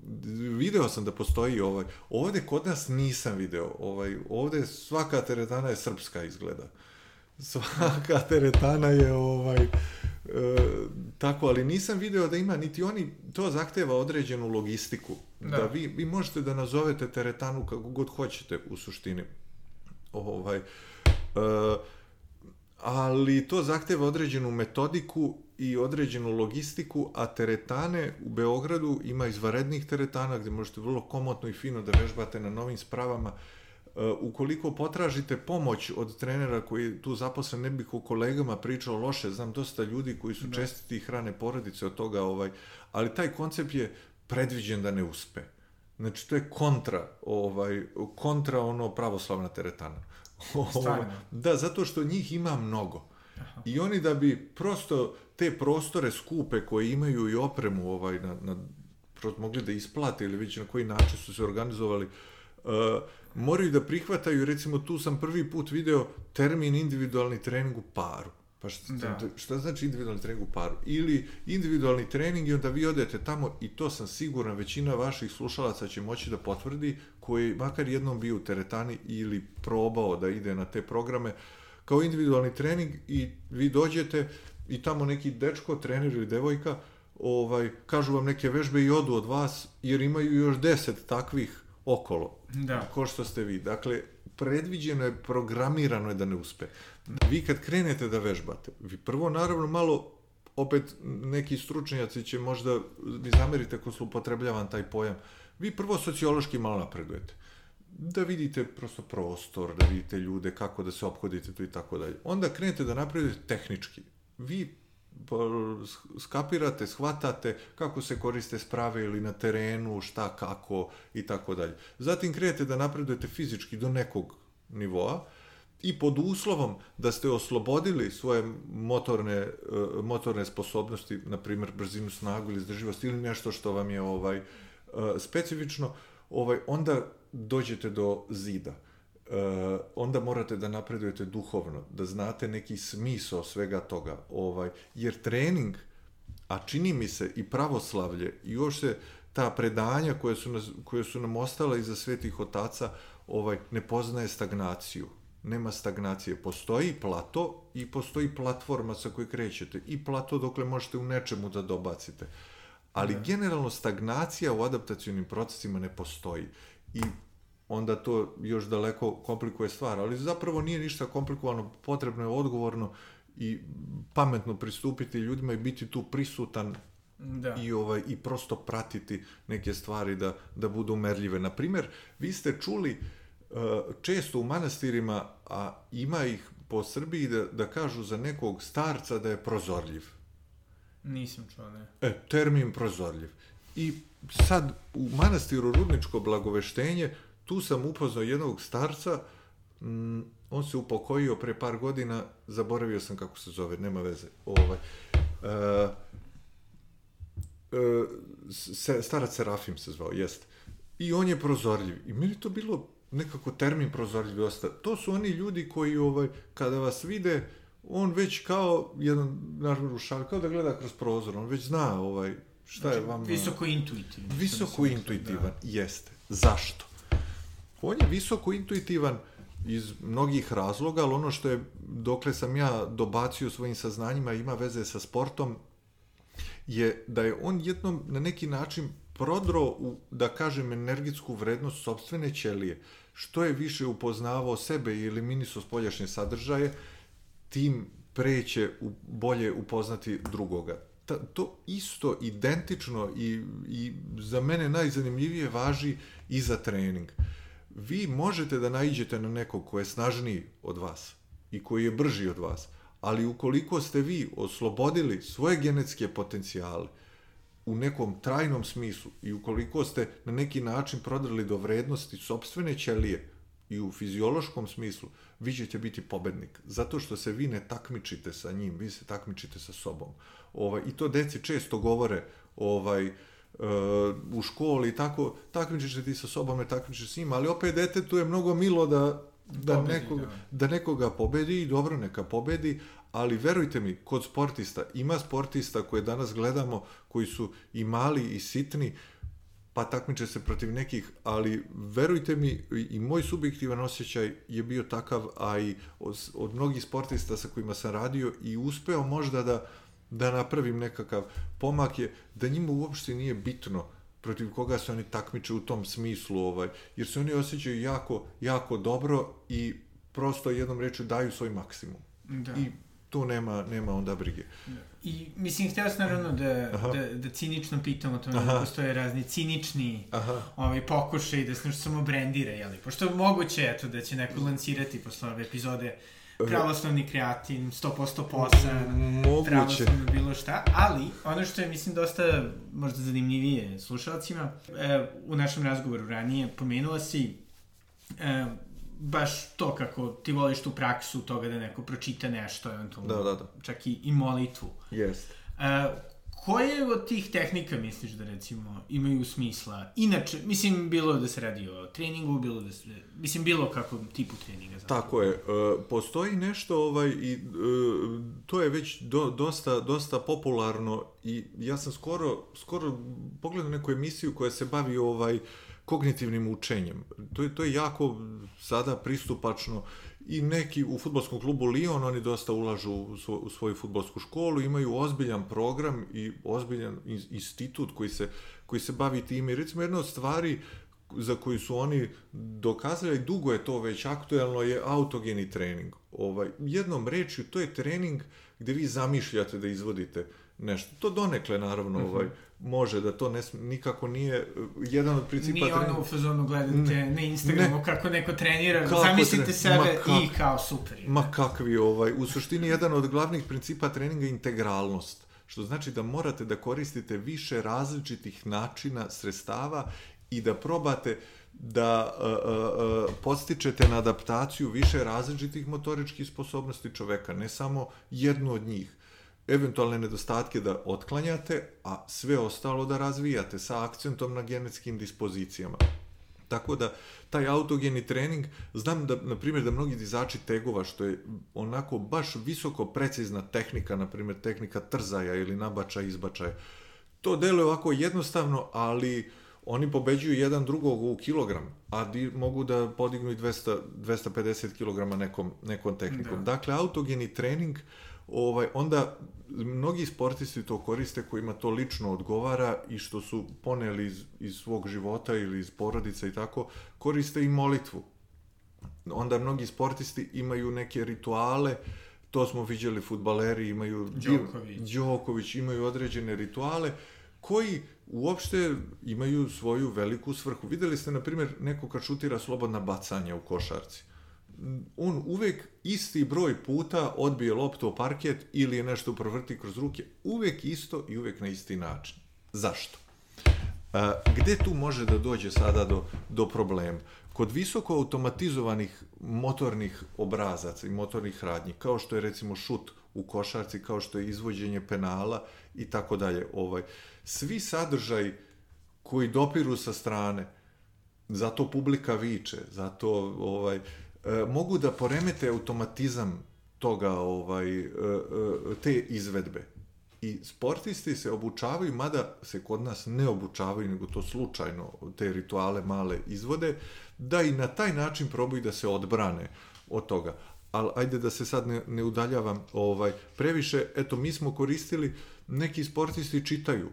video sam da postoji ovaj, ovde kod nas nisam video, ovaj, ovde svaka teretana je srpska izgleda. Svaka teretana je ovaj, E, tako, ali nisam video da ima, niti oni, to zahteva određenu logistiku. Da. da vi, vi možete da nazovete teretanu kako god hoćete u suštini. Ovaj, e, ali to zahteva određenu metodiku i određenu logistiku, a teretane u Beogradu ima izvarednih teretana gde možete vrlo komotno i fino da vežbate na novim spravama. Uh, ukoliko potražite pomoć od trenera koji tu zaposlen, ne bih o kolegama pričao loše, znam dosta ljudi koji su da. čestiti i hrane porodice od toga, ovaj, ali taj koncept je predviđen da ne uspe. Znači, to je kontra, ovaj, kontra ono pravoslavna teretana. Stvarno? da, zato što njih ima mnogo. Aha. I oni da bi prosto te prostore skupe koje imaju i opremu ovaj, na, na, mogli da isplate ili već na koji način su se organizovali, uh, moraju da prihvataju, recimo tu sam prvi put video termin individualni trening u paru. Pa šta, da. šta znači individualni trening u paru? Ili individualni trening i onda vi odete tamo i to sam siguran, većina vaših slušalaca će moći da potvrdi, koji makar jednom bio u teretani ili probao da ide na te programe, kao individualni trening i vi dođete i tamo neki dečko, trener ili devojka, ovaj, kažu vam neke vežbe i odu od vas, jer imaju još deset takvih okolo. Da. Ko što ste vi. Dakle, predviđeno je, programirano je da ne uspe. Vi kad krenete da vežbate, vi prvo naravno malo opet neki stručnjaci će možda mi zamerite ako upotrebljavam taj pojam. Vi prvo sociološki malo napredujete. da vidite prosto prostor, da vidite ljude, kako da se ophodite tu i tako dalje. Onda krenete da napravite tehnički. Vi skapirate, shvatate kako se koriste sprave ili na terenu, šta, kako i tako dalje. Zatim krenete da napredujete fizički do nekog nivoa i pod uslovom da ste oslobodili svoje motorne, e, motorne sposobnosti, na primjer brzinu, snagu ili izdrživost ili nešto što vam je ovaj e, specifično, ovaj onda dođete do zida. Uh, onda morate da napredujete duhovno, da znate neki smisao svega toga, ovaj, jer trening, a čini mi se i pravoslavlje, i još se ta predanja koje su, nas, koje su nam ostala iza svetih otaca, ovaj, ne poznaje stagnaciju. Nema stagnacije. Postoji plato i postoji platforma sa kojoj krećete. I plato dokle možete u nečemu da dobacite. Ali ne. generalno stagnacija u adaptacijnim procesima ne postoji. I onda to još daleko komplikuje stvar, ali zapravo nije ništa komplikovano, potrebno je odgovorno i pametno pristupiti ljudima i biti tu prisutan da. i ovaj i prosto pratiti neke stvari da da budu merljive. Na primer, vi ste čuli uh, često u manastirima, a ima ih po Srbiji da, da kažu za nekog starca da je prozorljiv. Nisam čuo, ne. E, termin prozorljiv. I sad u manastiru Rudničko blagoveštenje tu sam upoznao jednog starca, mm, on se upokojio pre par godina, zaboravio sam kako se zove, nema veze. Ovaj, uh, uh, se, starac Serafim se zvao, jest. I on je prozorljiv. I meni to bilo nekako termin prozorljiv dosta. To su oni ljudi koji, ovaj, kada vas vide, on već kao jedan, naravno, rušar, kao da gleda kroz prozor, on već zna ovaj, šta znači, je vam... Visoko intuitivan. Visoko intuitivan, da. jeste. Zašto? On je visoko intuitivan iz mnogih razloga, ali ono što je, dokle sam ja dobacio svojim saznanjima, ima veze sa sportom, je da je on jednom na neki način prodro u, da kažem, energetsku vrednost sobstvene ćelije. Što je više upoznavao sebe i eliminisao spoljašnje sadržaje, tim preće u, bolje upoznati drugoga. Ta, to isto, identično i, i za mene najzanimljivije važi i za trening. Uh, vi možete da naiđete na nekog ko je snažniji od vas i koji je brži od vas, ali ukoliko ste vi oslobodili svoje genetske potencijale u nekom trajnom smislu i ukoliko ste na neki način prodrali do vrednosti sobstvene ćelije i u fiziološkom smislu, vi ćete biti pobednik. Zato što se vi ne takmičite sa njim, vi se takmičite sa sobom. Ovaj, I to deci često govore, ovaj, u školi i tako, takmičiš se ti sa sobom, takmičiš s njima, ali opet detetu je mnogo milo da, da, pobedi, nekoga, da. da nekoga pobedi i dobro neka pobedi, ali verujte mi, kod sportista, ima sportista koje danas gledamo, koji su i mali i sitni, pa takmiče se protiv nekih, ali verujte mi, i moj subjektivan osjećaj je bio takav, a i od, od mnogih sportista sa kojima sam radio i uspeo možda da, da napravim nekakav pomak je da njima uopšte nije bitno protiv koga se oni takmiče u tom smislu, ovaj, jer se oni osjećaju jako, jako dobro i prosto jednom reču daju svoj maksimum. Da. I tu nema, nema onda brige. Da. I mislim, htio sam naravno da, da, da cinično pitam o tome da postoje razni cinični ovaj, pokušaj da se nešto samo brendira, jeli? Pošto je moguće, eto, da će neko lancirati posle ove epizode pravoslavni kreatin, 100% posan, pravoslavno bilo šta, ali ono što je, mislim, dosta možda zanimljivije slušalcima, e, u našem razgovoru ranije pomenula si e, baš to kako ti voliš tu praksu toga da neko pročita nešto, eventualno, da, da, da. čak i, i molitvu. Jeste. E, koje od tih tehnika misliš da recimo imaju smisla? Inače, mislim, bilo da se radi o treningu, bilo da se, mislim, bilo kako tipu treninga. Zapravo. Tako je. E, postoji nešto, ovaj, i e, to je već do, dosta, dosta popularno i ja sam skoro, skoro pogledao neku emisiju koja se bavi ovaj, kognitivnim učenjem. To je, to je jako sada pristupačno i neki u futbolskom klubu Lyon, oni dosta ulažu u, svoj, u svoju futbolsku školu, imaju ozbiljan program i ozbiljan institut koji se, koji se bavi time. Recimo jedna od stvari za koji su oni dokazali, dugo je to već aktuelno, je autogeni trening. Ovaj, jednom rečju, to je trening gde vi zamišljate da izvodite nešto. To donekle, naravno, uh -huh. ovaj, može da to ne, nikako nije jedan od principa Nije ono u fazonu gledate ne, na Instagramu ne, kako neko trenira, kako zamislite tre... sebe kak, i kao super. Ma kakvi, ovaj, u suštini jedan od glavnih principa treninga je integralnost što znači da morate da koristite više različitih načina, sredstava i da probate da uh, uh, podstičete na adaptaciju više različitih motoričkih sposobnosti čoveka, ne samo jednu od njih. Eventualne nedostatke da otklanjate, a sve ostalo da razvijate sa akcentom na genetskim dispozicijama. Tako da, taj autogeni trening, znam da, na primjer, da mnogi dizači tegova, što je onako baš visoko precizna tehnika, na primjer, tehnika trzaja ili nabačaja, izbačaja, to deluje ovako jednostavno, ali oni pobeđuju jedan drugog u kilogram, a di, mogu da podignu i 200, 250 kg nekom, nekom tehnikom. Da. Dakle, autogeni trening, ovaj, onda mnogi sportisti to koriste kojima to lično odgovara i što su poneli iz, iz svog života ili iz porodica i tako, koriste i molitvu. Onda mnogi sportisti imaju neke rituale, to smo viđali futbaleri, imaju Đoković. Đoković imaju određene rituale koji uopšte imaju svoju veliku svrhu. Videli ste, na primjer, neko kad šutira slobodna bacanja u košarci. On uvek isti broj puta odbije loptu o parket ili je nešto provrti kroz ruke. Uvek isto i uvek na isti način. Zašto? A, gde tu može da dođe sada do, do problema? Kod visoko automatizovanih motornih obrazaca i motornih radnji, kao što je recimo šut u košarci, kao što je izvođenje penala i tako dalje, ovaj, svi sadržaj koji dopiru sa strane, zato publika viče, zato ovaj, e, mogu da poremete automatizam toga ovaj e, e, te izvedbe. I sportisti se obučavaju, mada se kod nas ne obučavaju, nego to slučajno te rituale male izvode, da i na taj način probaju da se odbrane od toga. Ali ajde da se sad ne, ne udaljavam ovaj, previše, eto mi smo koristili, neki sportisti čitaju,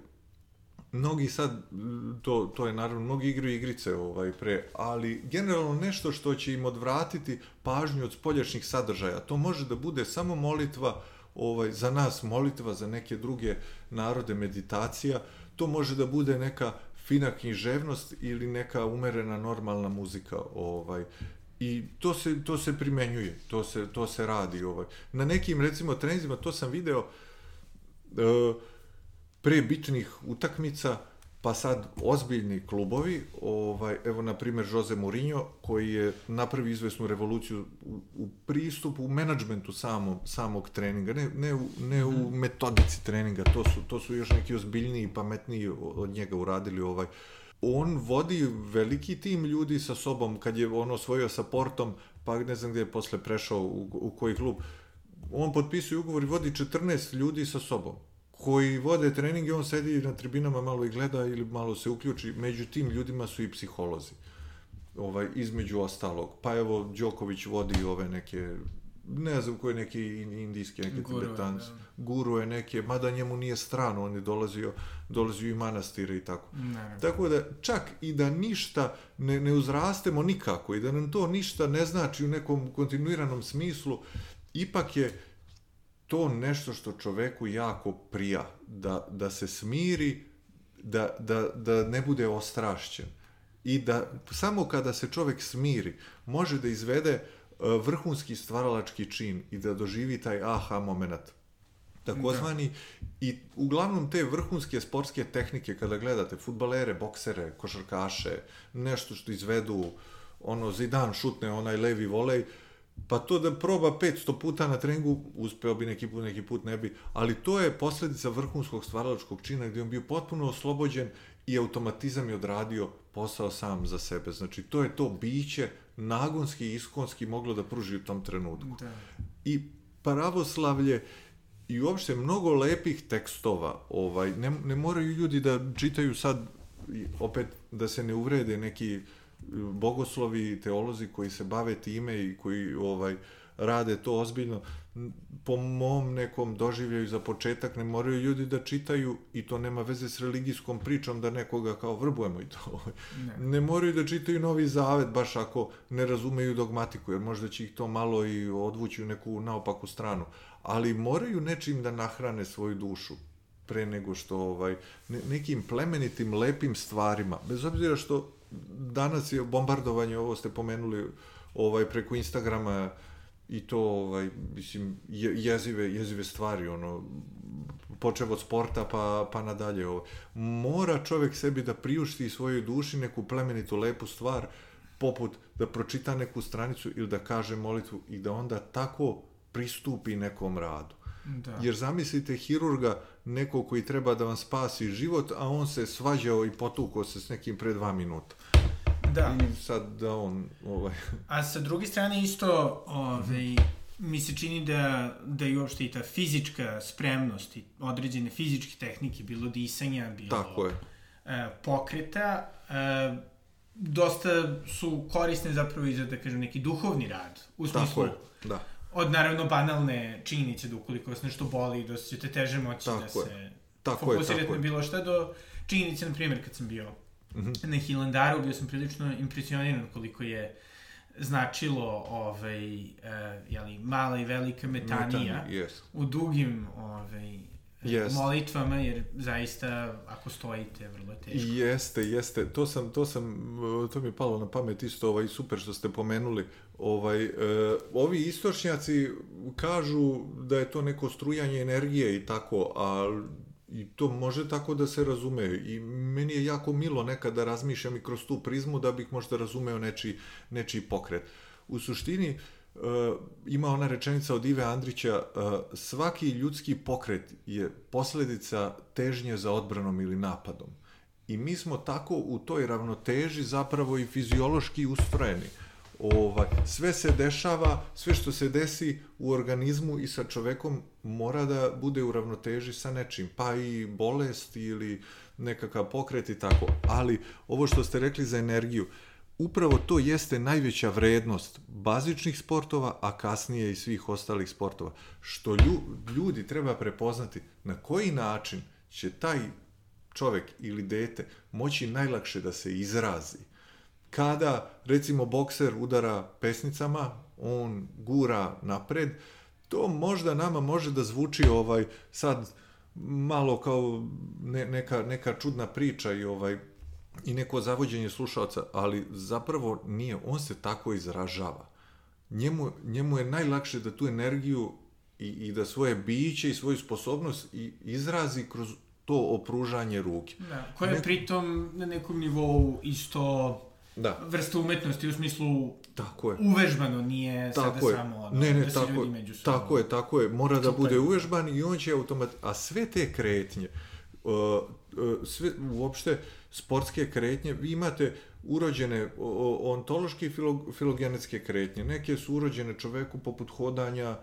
mnogi sad, to, to je naravno, mnogi igraju igrice ovaj, pre, ali generalno nešto što će im odvratiti pažnju od spoljašnjih sadržaja. To može da bude samo molitva, ovaj, za nas molitva, za neke druge narode meditacija, to može da bude neka fina književnost ili neka umerena normalna muzika ovaj. I to se to se primenjuje to se to se radi ovaj. Na nekim recimo trenzima to sam video uh, pre bitnih utakmica, pa sad ozbiljni klubovi, ovaj, evo na primjer Jose Mourinho, koji je napravi izvesnu revoluciju u, u pristupu, u menadžmentu samog, samog treninga, ne, ne, u, ne u mhm. metodici treninga, to su, to su još neki ozbiljniji i pametniji od njega uradili ovaj, on vodi veliki tim ljudi sa sobom kad je on osvojio sa Portom, pa ne znam gde je posle prešao u, u koji klub. On potpisuje ugovor i vodi 14 ljudi sa sobom koji vode trening i on sedi na tribinama malo i gleda ili malo se uključi. Među tim ljudima su i psiholozi. Ovaj, između ostalog. Pa evo, Đoković vodi ove neke ne znam koje neke indijske, neke Guru, tibetanci. Da. Guru je neke, mada njemu nije strano, on je dolazio, dolazio i manastire i tako. Ne, ne. Tako da, čak i da ništa ne, ne uzrastemo nikako i da nam to ništa ne znači u nekom kontinuiranom smislu, ipak je to nešto što čoveku jako prija, da, da se smiri, da, da, da ne bude ostrašćen. I da samo kada se čovek smiri, može da izvede e, vrhunski stvaralački čin i da doživi taj aha moment. Takozvani, da. i uglavnom te vrhunske sportske tehnike, kada gledate futbalere, boksere, košarkaše, nešto što izvedu, ono, Zidan šutne onaj levi volej, uh, pa to da proba 500 puta na treningu, uspeo bi neki put, neki put ne bi, ali to je posledica vrhunskog stvaralačkog čina gde on bio potpuno oslobođen i automatizam je odradio posao sam za sebe. Znači, to je to biće nagonski i iskonski moglo da pruži u tom trenutku. Da. I pravoslavlje i uopšte mnogo lepih tekstova, ovaj, ne, ne moraju ljudi da čitaju sad, opet da se ne uvrede neki uh, bogoslovi i teolozi koji se bave time i koji ovaj rade to ozbiljno. Po mom nekom doživljaju za početak ne moraju ljudi da čitaju i to nema veze s religijskom pričom da nekoga kao vrbujemo i to. Ne, ne moraju da čitaju Novi Zavet baš ako ne razumeju dogmatiku, jer možda će ih to malo i odvući u neku naopaku stranu. Ali moraju nečim da nahrane svoju dušu pre nego što ovaj ne, nekim plemenitim lepim stvarima bez obzira što danas je bombardovanje ovo ste pomenuli ovaj preko Instagrama i to ovaj mislim je, jezive jezive stvari ono počev od sporta pa pa nadalje ovo mora čovek sebi da priušti svojoj duši neku plemenitu lepu stvar poput da pročita neku stranicu ili da kaže molitvu i da onda tako pristupi nekom radu Da. Jer zamislite hirurga, neko koji treba da vam spasi život, a on se svađao i potukao se s nekim pre dva minuta. Da. I sad da on... Ovaj... A sa druge strane isto, ovaj, mi se čini da, da i uopšte i ta fizička spremnost i određene fizičke tehnike, bilo disanja, bilo Tako je. E, pokreta, e, dosta su korisne zapravo i za, da kažem, neki duhovni rad. U smislu, Tako je, da od naravno banalne činjenice da ukoliko vas nešto boli, da ćete teže moći tako da se tako fokusirate je, na bilo šta do činjenice, na primjer, kad sam bio mm -hmm. na Hilandaru, bio sam prilično impresioniran koliko je značilo ovaj, uh, jeli, mala i velika metanija Metan, yes. u dugim ovaj, Jest. molitvama, jer zaista, ako stojite, vrlo je teško. Jeste, jeste. To sam, to sam, to mi je palo na pamet isto, ovaj, super što ste pomenuli. Ovaj, e, ovi istočnjaci kažu da je to neko strujanje energije i tako, a i to može tako da se razume i meni je jako milo nekad da razmišljam i kroz tu prizmu da bih možda razumeo nečiji, nečiji pokret. U suštini, uh, ima ona rečenica od Ive Andrića, uh, svaki ljudski pokret je posledica težnje za odbranom ili napadom. I mi smo tako u toj ravnoteži zapravo i fiziološki ustrojeni. Ovaj, sve se dešava, sve što se desi u organizmu i sa čovekom mora da bude u ravnoteži sa nečim, pa i bolest ili nekakav pokret i tako. Ali ovo što ste rekli za energiju, uh, upravo to jeste najveća vrednost bazičnih sportova, a kasnije i svih ostalih sportova. Što ljudi treba prepoznati na koji način će taj čovek ili dete moći najlakše da se izrazi. Kada, recimo, bokser udara pesnicama, on gura napred, to možda nama može da zvuči ovaj sad malo kao ne, neka, neka čudna priča i ovaj i neko zavođenje slušalca, ali zapravo nije, on se tako izražava. Njemu, njemu je najlakše da tu energiju i, i da svoje biće i svoju sposobnost i izrazi kroz to opružanje ruke. Da, koje je pritom na nekom nivou isto da. vrsta umetnosti u smislu tako je. uvežbano, nije tako sada je. samo ono, ne, ne, da tako, ljudi među sobom. Tako je, tako je, mora da bude uvežban i on će automat... A sve te kretnje, uh, uh, sve, uopšte, sportske kretnje, vi imate urođene ontološke i filogenetske kretnje. Neke su urođene čoveku poput hodanja, e,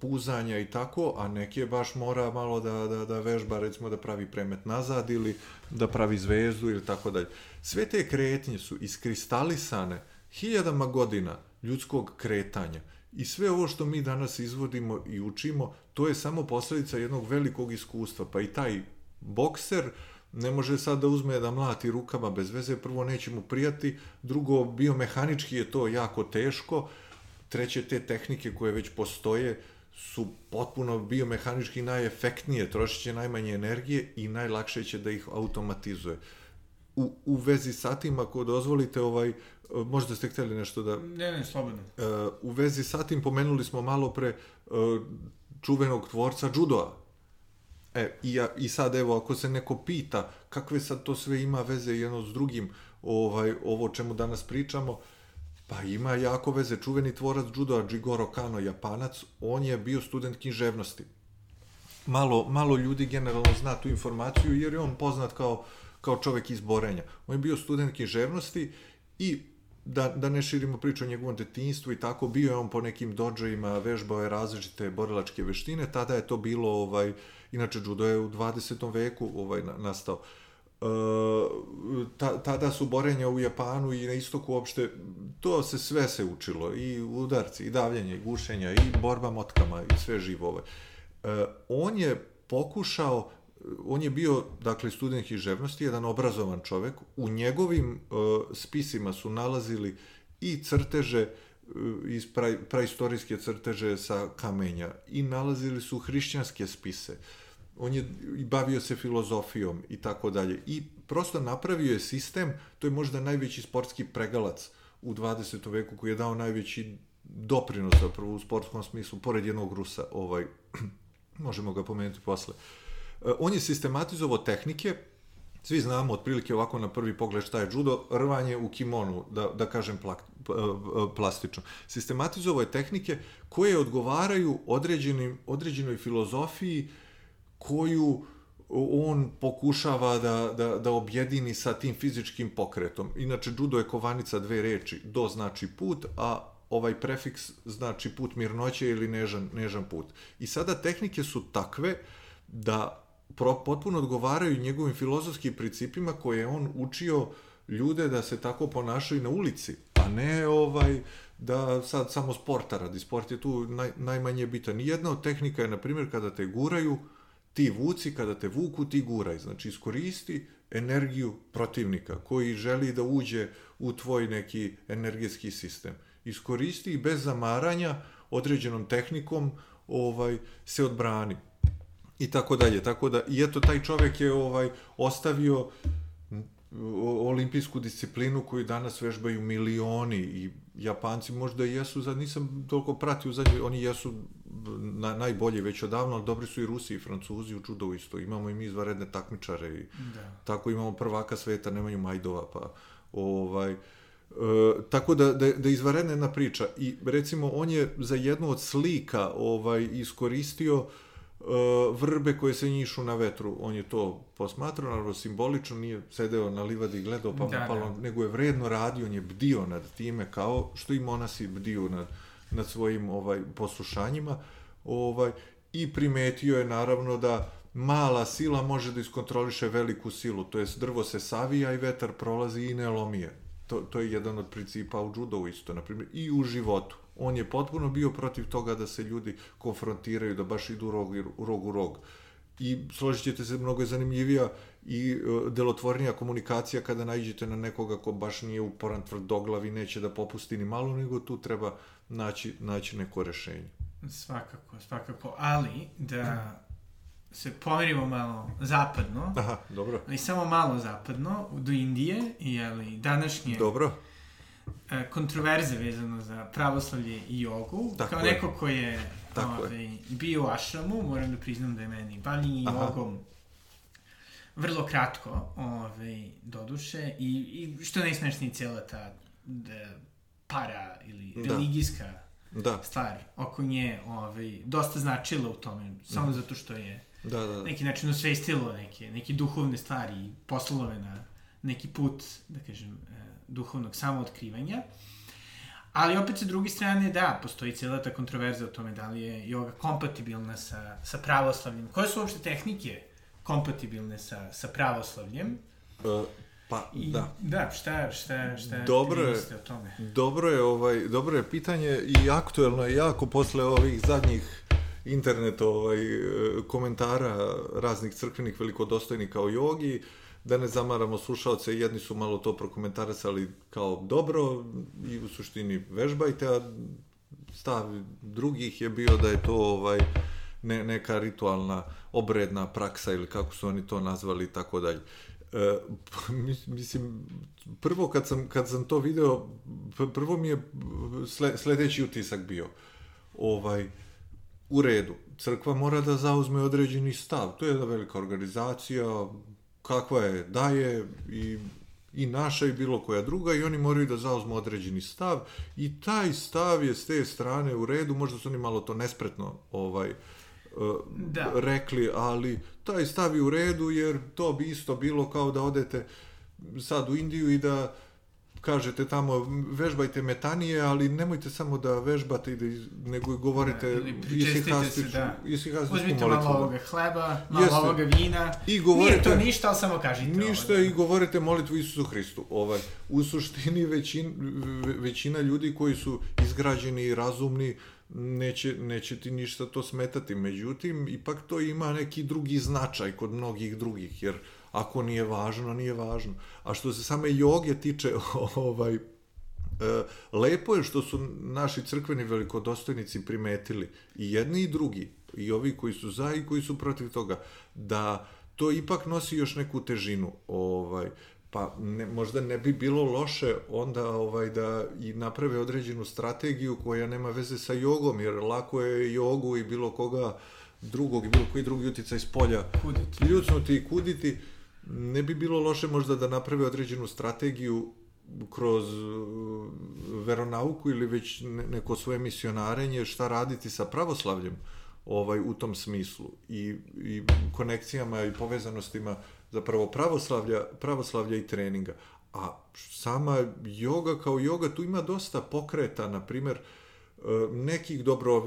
puzanja i tako, a neke baš mora malo da, da, da vežba, recimo da pravi premet nazad ili da pravi zvezdu ili tako dalje. Sve te kretnje su iskristalisane hiljadama godina ljudskog kretanja I sve ovo što mi danas izvodimo i učimo, to je samo posledica jednog velikog iskustva. Pa i taj bokser, uh, ne može sad da uzme da mlati rukama bez veze, prvo neće mu prijati, drugo biomehanički je to jako teško, treće te tehnike koje već postoje su potpuno biomehanički najefektnije, trošit će najmanje energije i najlakše će da ih automatizuje. U, u vezi sa tim, ako dozvolite, ovaj, možda ste hteli nešto da... Ne, ne, slobodno. Uh, u vezi sa tim pomenuli smo malo pre uh, čuvenog tvorca judoa, E, i, ja, i sad evo, ako se neko pita kakve sad to sve ima veze jedno s drugim, ovaj, ovo čemu danas pričamo, pa ima jako veze. Čuveni tvorac judoa Jigoro Kano, japanac, on je bio student književnosti. Malo, malo ljudi generalno zna tu informaciju jer je on poznat kao, kao čovek iz Borenja. On je bio student književnosti i da, da ne širimo priču o njegovom detinjstvu i tako, bio je on po nekim dođajima, vežbao je različite borilačke veštine, tada je to bilo, ovaj, inače judo je u 20. veku ovaj, nastao. ta, tada su borenja u Japanu i na istoku uopšte, to se sve se učilo, i udarci, i davljenje, i gušenja, i borba motkama, i sve živo. Ovaj. On je pokušao, on je bio, dakle, student književnosti, jedan obrazovan čovek, u njegovim spisima su nalazili i crteže, iz pra, praistorijske crteže sa kamenja i nalazili su hrišćanske spise. On je i bavio se filozofijom i tako dalje. I prosto napravio je sistem, to je možda najveći sportski pregalac u 20. veku koji je dao najveći doprinos zapravo u sportskom smislu, pored jednog Rusa, ovaj, (clears throat) možemo ga pomenuti posle. E, on je sistematizovao tehnike, svi znamo otprilike ovako na prvi pogled šta je judo, rvanje u kimonu, da, da kažem plak, plastično. Sistematizovao je tehnike koje odgovaraju određenim, određenoj filozofiji koju on pokušava da, da, da objedini sa tim fizičkim pokretom. Inače, judo je kovanica dve reči. Do znači put, a ovaj prefiks znači put mirnoće ili nežan, nežan put. I sada tehnike su takve da pro, potpuno odgovaraju njegovim filozofskim principima koje je on učio ljude da se tako ponašaju na ulici, a ne ovaj da sad samo sporta radi. Sport je tu naj, najmanje bitan. Jedna od tehnika je, na primjer, kada te guraju, ti vuci, kada te vuku, ti guraj. Znači, iskoristi energiju protivnika koji želi da uđe u tvoj neki energetski sistem. Iskoristi i bez zamaranja određenom tehnikom ovaj se odbrani i tako dalje. Tako da, i eto, taj čovek je ovaj ostavio olimpijsku disciplinu koju danas vežbaju milioni i Japanci možda jesu, za nisam toliko pratio zadnje, oni jesu na, najbolji već odavno, ali dobri su i Rusi i Francuzi u judo isto. Imamo i mi izvaredne takmičare i da. tako imamo prvaka sveta Nemanju Majdova, pa ovaj, E, tako da, da, da izvaredna jedna priča i recimo on je za jednu od slika ovaj iskoristio uh, vrbe koje se njišu na vetru. On je to posmatrao, naravno simbolično, nije sedeo na livadi i gledao pa da, palo, da. nego je vredno radio, on je bdio nad time kao što i monasi bdiju nad, nad svojim ovaj poslušanjima. Ovaj, I primetio je naravno da mala sila može da iskontroliše veliku silu, to jest drvo se savija i vetar prolazi i ne lomije. To, to je jedan od principa u judovu isto, na primjer, i u životu. On je potpuno bio protiv toga da se ljudi konfrontiraju, da baš idu rog, rog u rog. I složit ćete se, mnogo je zanimljivija i uh, delotvornija komunikacija kada najđete na nekoga ko baš nije uporan tvrdoglav i neće da popusti ni malo, nego tu treba naći, naći neko rešenje. Svakako, svakako. Ali, da se pomerimo malo zapadno. Aha, dobro. Ali samo malo zapadno, do Indije, jeli, današnje... Dobro E, kontroverze vezano za pravoslavlje i jogu. Tako kao je. neko ko je Tako ove, je. bio u ašramu, moram da priznam da je meni bavljenje jogom vrlo kratko, ove, doduše, i, i što najsmešnije cijela ta da, para ili da. religijska da. stvar oko nje ove, dosta značila u tome, samo da. zato što je da, da, da. neki način osvestilo neke, neke duhovne stvari i poslalo na neki put, da kažem, e, duhovnog samootkrivanja. Ali opet sa druge strane, da, postoji cijela ta kontroverza o tome da li je yoga kompatibilna sa, sa pravoslavljem. Koje su uopšte tehnike kompatibilne sa, sa pravoslavljem? Uh, pa, I, da. Da, šta, šta, šta dobro je, o tome? Dobro je, ovaj, dobro je pitanje i aktuelno je jako posle ovih zadnjih internet ovaj, komentara raznih crkvenih velikodostojnika o jogi. Uh, da ne zamaramo slušalce, jedni su malo to prokomentarisali kao dobro i u suštini vežbajte, a stav drugih je bio da je to ovaj ne, neka ritualna obredna praksa ili kako su oni to nazvali i tako dalje. E, mislim, prvo kad sam, kad sam to video, prvo mi je sle, sledeći utisak bio, ovaj, u redu, crkva mora da zauzme određeni stav, to je jedna velika organizacija, kakva je da je i i naša i bilo koja druga i oni moraju da zauzmu određeni stav i taj stav je s te strane u redu, možda su oni malo to nespretno ovaj e, da. rekli, ali taj stav je u redu jer to bi isto bilo kao da odete sad u Indiju i da kažete tamo vežbajte metanije, ali nemojte samo da vežbate i da iz, nego i govorite Da, ili se, da. isihastičku Uzmite molitvu. malo ovoga hleba, malo Jeste. ovoga vina. I govorite- Nije to ništa, ali samo kažite Ništa ovo. i govorite molitvu Isusu Hristu. Ovaj, u suštini većin, ve- većina ljudi koji su izgrađeni i razumni neće, neće ti ništa to smetati. Međutim, ipak to ima neki drugi značaj kod mnogih drugih, jer ako nije važno, nije važno. A što se same joge tiče, (laughs) ovaj, E, lepo je što su naši crkveni velikodostojnici primetili i jedni i drugi, i ovi koji su za i koji su protiv toga, da to ipak nosi još neku težinu. Ovaj, pa ne, možda ne bi bilo loše onda ovaj da i naprave određenu strategiju koja nema veze sa jogom, jer lako je jogu i bilo koga drugog i bilo koji drugi uticaj s polja Kuditi. ljucnuti i kuditi, ne bi bilo loše možda da naprave određenu strategiju kroz uh, veronauku ili već ne- neko svoje misionarenje šta raditi sa pravoslavljem ovaj u tom smislu i, i konekcijama i povezanostima zapravo pravoslavlja, pravoslavlja i treninga. A sama joga kao joga, tu ima dosta pokreta, na primer, e, nekih dobro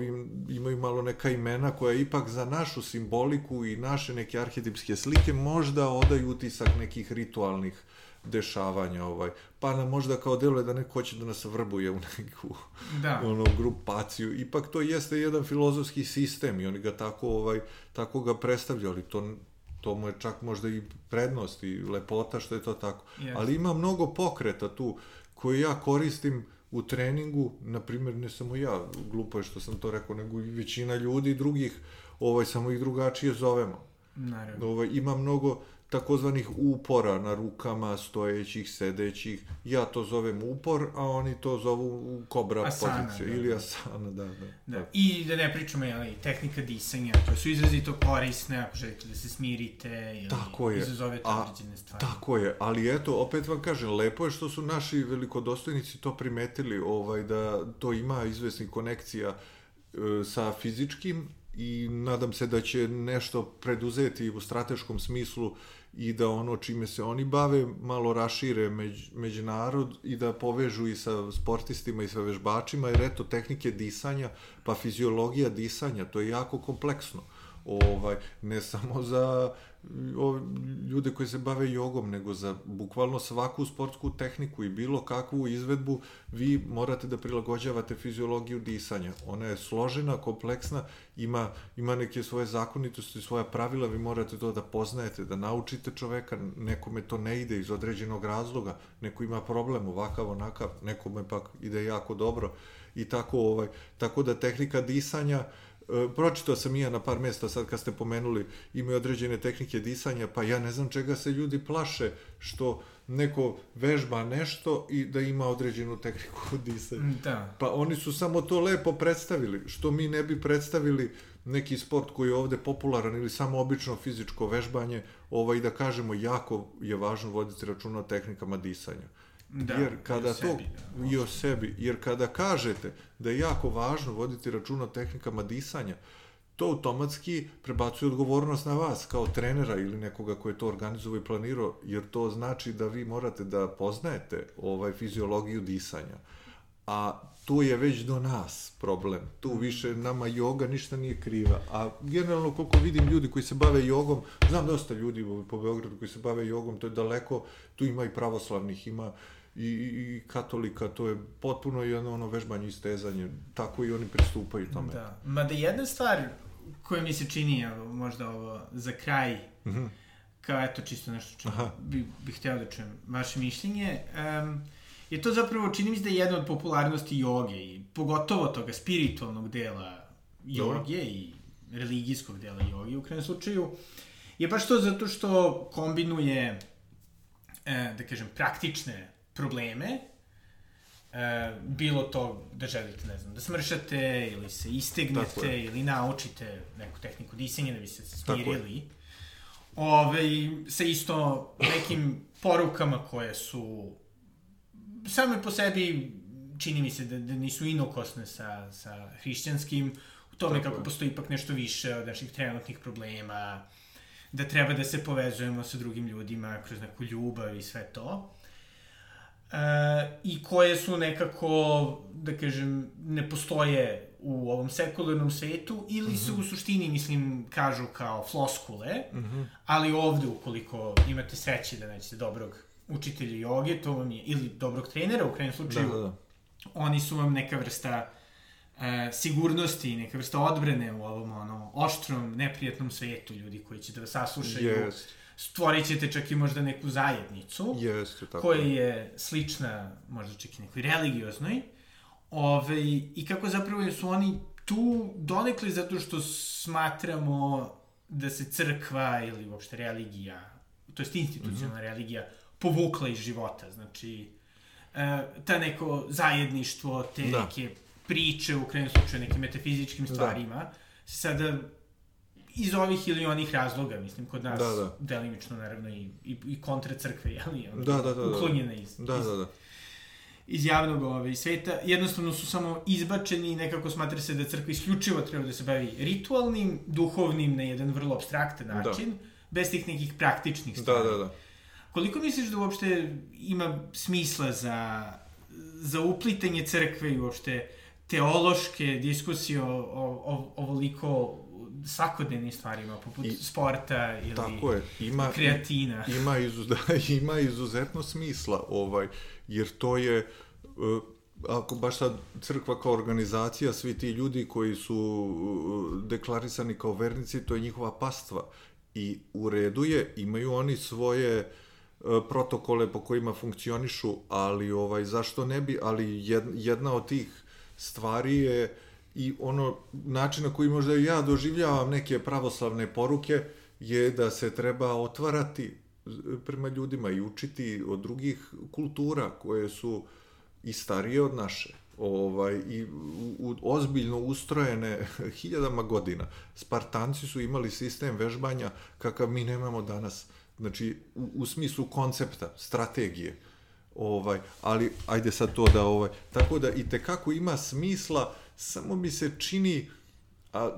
imaju malo neka imena koja ipak za našu simboliku i naše neke arhetipske slike možda odaju utisak nekih ritualnih dešavanja ovaj pa nam možda kao deluje da neko hoće da nas vrbuje u neku Da. (laughs) ono grupaciju ipak to jeste jedan filozofski sistem i oni ga tako ovaj tako ga predstavljaju ali to to mu je čak možda i prednost i lepota što je to tako Jeste. ali ima mnogo pokreta tu koje ja koristim u treningu, na primjer ne samo ja, glupo je što sam to rekao, nego i većina ljudi drugih, ovaj, samo ih drugačije zovemo. Naravno. Ovaj, ima mnogo takozvanih upora na rukama, stojećih, sedećih. Ja to zovem upor, a oni to zovu kobra Asana, pozicija. da, Ili da. asana, da, da. Da. da. I da ne pričamo, jel, tehnika disanja, to su izrazito korisne ako želite da se smirite ili Tako je. izazovete A, određene stvari. Tako je, ali eto, opet vam kažem, lepo je što su naši velikodostojnici to primetili, ovaj, da to ima izvesnih konekcija e, sa fizičkim i nadam se da će nešto preduzeti u strateškom smislu i da ono čime se oni bave malo rašire među, među narod i da povežu i sa sportistima i sa vežbačima, jer eto, tehnike disanja, pa fiziologija disanja, to je jako kompleksno. Ovaj ne samo za ljude koji se bave jogom, nego za bukvalno svaku sportsku tehniku i bilo kakvu izvedbu vi morate da prilagođavate fiziologiju disanja. Ona je složena, kompleksna, ima, ima neke svoje zakonitosti, svoja pravila, vi morate to da poznajete, da naučite čoveka, nekome to ne ide iz određenog razloga, neko ima problem ovakav, onakav, nekome pak ide jako dobro i tako ovaj tako da tehnika disanja E, pročitao sam i ja na par mesta sad kad ste pomenuli imaju određene tehnike disanja, pa ja ne znam čega se ljudi plaše što neko vežba nešto i da ima određenu tehniku (laughs) disanja. Da. Pa oni su samo to lepo predstavili, što mi ne bi predstavili neki sport koji je ovde popularan ili samo obično fizičko vežbanje, ovaj da kažemo jako je važno voditi računa o tehnikama disanja. Da, jer i kada o to sebi, da. i o sebi, jer kada kažete da je jako važno voditi računa o tehnikama disanja, to automatski prebacuje odgovornost na vas kao trenera ili nekoga ko je to organizovao i planirao, jer to znači da vi morate da poznajete ovaj fiziologiju disanja. A tu je već do nas problem. Tu više nama joga ništa nije kriva. A generalno koliko vidim ljudi koji se bave jogom, znam dosta ljudi po Beogradu koji se bave jogom, to je daleko, tu ima i pravoslavnih, ima i, i, i katolika, to je potpuno jedno ono vežbanje i stezanje, tako i oni pristupaju tome. Da. Mada jedna stvar koja mi se čini, možda ovo, za kraj, Mhm. kao eto čisto nešto čemu bi, bih hteo da čujem vaše mišljenje, um, je to zapravo, čini mi se da je jedna od popularnosti joge i pogotovo toga spiritualnog dela joge i religijskog dela joge u krajnjem slučaju, je baš to zato što kombinuje, e, da kažem, praktične probleme, e, bilo to da želite, ne znam, da smršate ili se istegnete ili naučite neku tehniku disanja da bi se smirili. Ove, sa isto nekim porukama koje su same po sebi čini mi se da, da nisu inokosne sa, sa hrišćanskim, u tome Tako kako je. postoji ipak nešto više od naših trenutnih problema, da treba da se povezujemo sa drugim ljudima kroz neku ljubav i sve to. I koje su nekako, da kažem, ne postoje u ovom sekularnom svetu ili mm -hmm. se u suštini, mislim, kažu kao floskule, mm -hmm. ali ovde, ukoliko imate sreće da naćete dobrog učitelja joge, to vam je, ili dobrog trenera, u krajem slučaju, da, da, da. oni su vam neka vrsta e, sigurnosti, neka vrsta odbrane u ovom ono, oštrom, neprijatnom svetu, ljudi koji će da vas saslušaju. Yes. Stvorit ćete čak i možda neku zajednicu, yes, tako. koja je slična možda čak i nekoj religioznoj. Ove, I kako zapravo su oni tu donekli zato što smatramo da se crkva ili uopšte religija, to je institucionalna mm -hmm. religija, povukla iz života. Znači, e, ta neko zajedništvo, te da. neke priče, u krajnjem slučaju nekim metafizičkim da. stvarima, da. sada iz ovih ili onih razloga, mislim, kod nas, da, da. delimično, naravno, i, i, i kontra crkve, (laughs) jeli, da, da, da, da. uklonjene iz, da, da, da. iz javnog ove, sveta, jednostavno su samo izbačeni i nekako smatra se da crkva isključivo treba da se bavi ritualnim, duhovnim, na jedan vrlo abstraktan da. način, da. bez tih nekih praktičnih stvari. Da, da, da. Koliko misliš da uopšte ima smisla za, za uplitanje crkve i uopšte teološke diskusije o, o, o ovoliko svakodnevnim stvarima, poput I, sporta ili tako je. Ima, kreatina. (laughs) Ima, izuz, da, ima izuzetno smisla, ovaj, jer to je, uh, ako baš sad crkva kao organizacija, svi ti ljudi koji su uh, deklarisani kao vernici, to je njihova pastva. I u redu je, imaju oni svoje uh, E, protokole po kojima funkcionišu, ali ovaj zašto ne bi, ali jedna od tih stvari je i ono način na koji možda ja doživljavam neke pravoslavne poruke je da se treba otvarati prema ljudima i učiti od drugih kultura koje su i starije od naše ovaj, i u, u, ozbiljno ustrojene (laughs) hiljadama godina. Spartanci su imali sistem vežbanja kakav mi nemamo danas znači u, u smislu koncepta, strategije. Ovaj, ali ajde sad to da ovaj tako da i te kako ima smisla, samo mi se čini a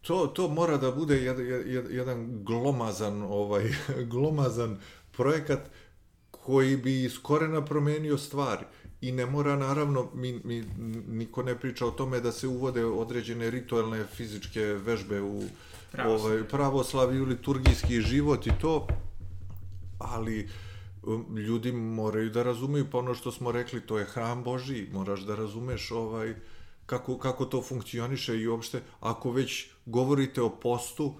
to to mora da bude jedan, jedan glomazan ovaj (laughs) glomazan projekat koji bi iz korena promenio stvari. I ne mora, naravno, mi, mi, niko ne priča o tome da se uvode određene ritualne fizičke vežbe u pravoslavlju, ovaj, pravoslavlju liturgijski život i to, ali um, ljudi moraju da razumeju, pa ono što smo rekli, to je hram Boži, moraš da razumeš ovaj, kako, kako to funkcioniše i uopšte, ako već govorite o postu,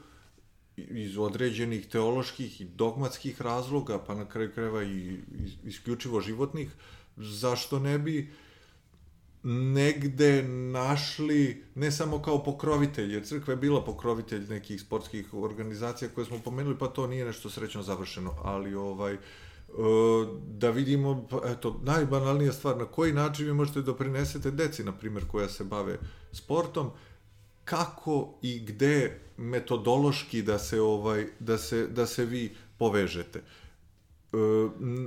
iz određenih teoloških i dogmatskih razloga, pa na kraju kreva i isključivo životnih, zašto ne bi negde našli, ne samo kao pokrovitelj, jer crkva je bila pokrovitelj nekih sportskih organizacija koje smo pomenuli, pa to nije nešto srećno završeno, ali ovaj, e, da vidimo, pa, eto, najbanalnija stvar, na koji način vi možete doprinesete deci, na primjer, koja se bave sportom, kako i gde metodološki da se ovaj da se da se vi povežete. E,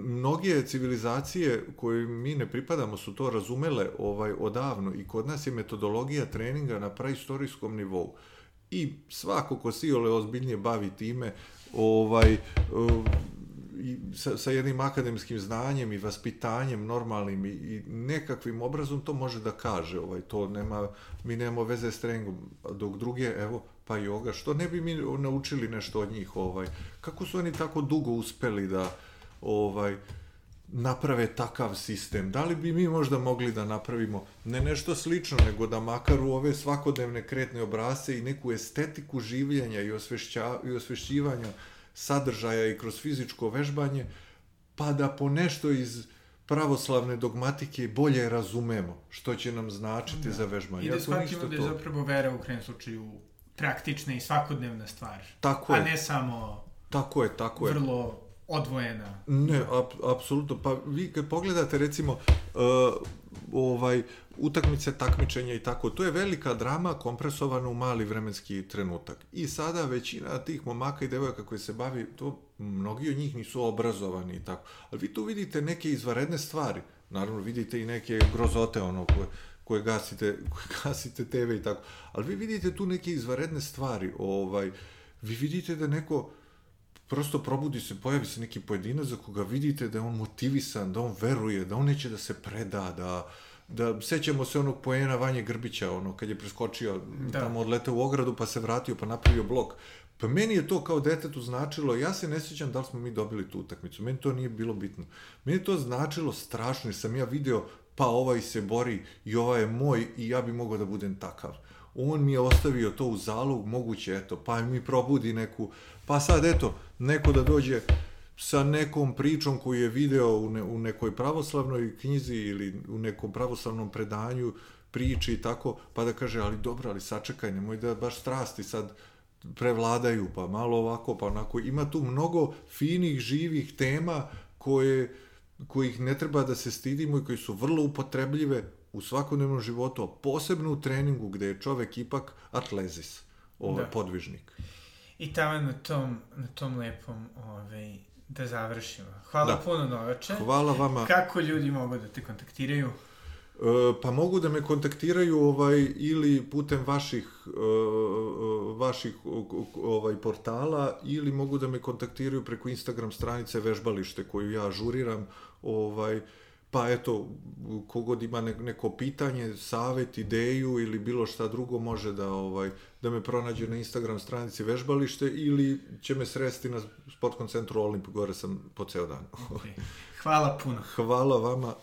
mnoge civilizacije koje mi ne pripadamo su to razumele ovaj odavno i kod nas je metodologija treninga na praistorijskom nivou i svako ko si ole ozbiljnije bavi time ovaj i sa, sa jednim akademskim znanjem i vaspitanjem normalnim i, i nekakvim obrazom to može da kaže ovaj to nema mi nemamo veze s treningom dok druge evo pa joga što ne bi mi naučili nešto od njih ovaj kako su oni tako dugo uspeli da ovaj naprave takav sistem. Da li bi mi možda mogli da napravimo ne nešto slično, nego da makar u ove svakodnevne kretne obrase i neku estetiku življenja i, osvešća, i osvešćivanja sadržaja i kroz fizičko vežbanje, pa da po nešto iz pravoslavne dogmatike bolje razumemo što će nam značiti da. za vežbanje. I da shvatimo da je to... zapravo vera u krenem slučaju praktična i svakodnevna stvar. Tako a je. ne samo tako je, tako je. vrlo odvojena. Ne, ap, apsolutno. Pa vi kad pogledate recimo uh, ovaj utakmice, takmičenja i tako, to je velika drama kompresovana u mali vremenski trenutak. I sada većina tih momaka i devojaka koji se bavi, to mnogi od njih nisu obrazovani i tako. Ali vi tu vidite neke izvaredne stvari. Naravno, vidite i neke grozote ono koje, koje gasite, (laughs) koje gasite TV i tako. Ali vi vidite tu neke izvaredne stvari. Ovaj, vi vidite da neko prosto probudi se, pojavi se neki pojedinac za koga vidite da je on motivisan, da on veruje, da on neće da se preda, da da sećamo se onog poena Vanje Grbića, ono, kad je preskočio da. tamo odletao u ogradu, pa se vratio, pa napravio blok. Pa meni je to kao detetu značilo, ja se ne sjećam da li smo mi dobili tu utakmicu, meni to nije bilo bitno. Meni je to značilo strašno, jer sam ja video, pa ovaj se bori i ovaj je moj i ja bi mogao da budem takav. On mi je ostavio to u zalog, moguće, eto, pa mi probudi neku, pa sad, eto, neko da dođe, sa nekom pričom koju je video u, ne, u nekoj pravoslavnoj knjizi ili u nekom pravoslavnom predanju, priči i tako, pa da kaže, ali dobro, ali sačekaj, nemoj da baš strasti sad prevladaju, pa malo ovako, pa onako. Ima tu mnogo finih, živih tema koje, kojih ne treba da se stidimo i koji su vrlo upotrebljive u svakodnevnom životu, a posebno u treningu gde je čovek ipak atlezis, ovaj, da. podvižnik. I tamo na tom, na tom lepom ovaj, da završimo. Hvala da. puno Novače. Hvala vama. Kako ljudi mogu da te kontaktiraju? E, pa mogu da me kontaktiraju ovaj ili putem vaših e, vaših ovaj portala ili mogu da me kontaktiraju preko Instagram stranice vežbalište koju ja ažuriram ovaj pa eto, kogod ima neko pitanje, savet, ideju ili bilo šta drugo može da ovaj da me pronađe na Instagram stranici vežbalište ili će me sresti na sportskom centru Olimp, gore sam po ceo dan. Okay. Hvala puno. Hvala vama.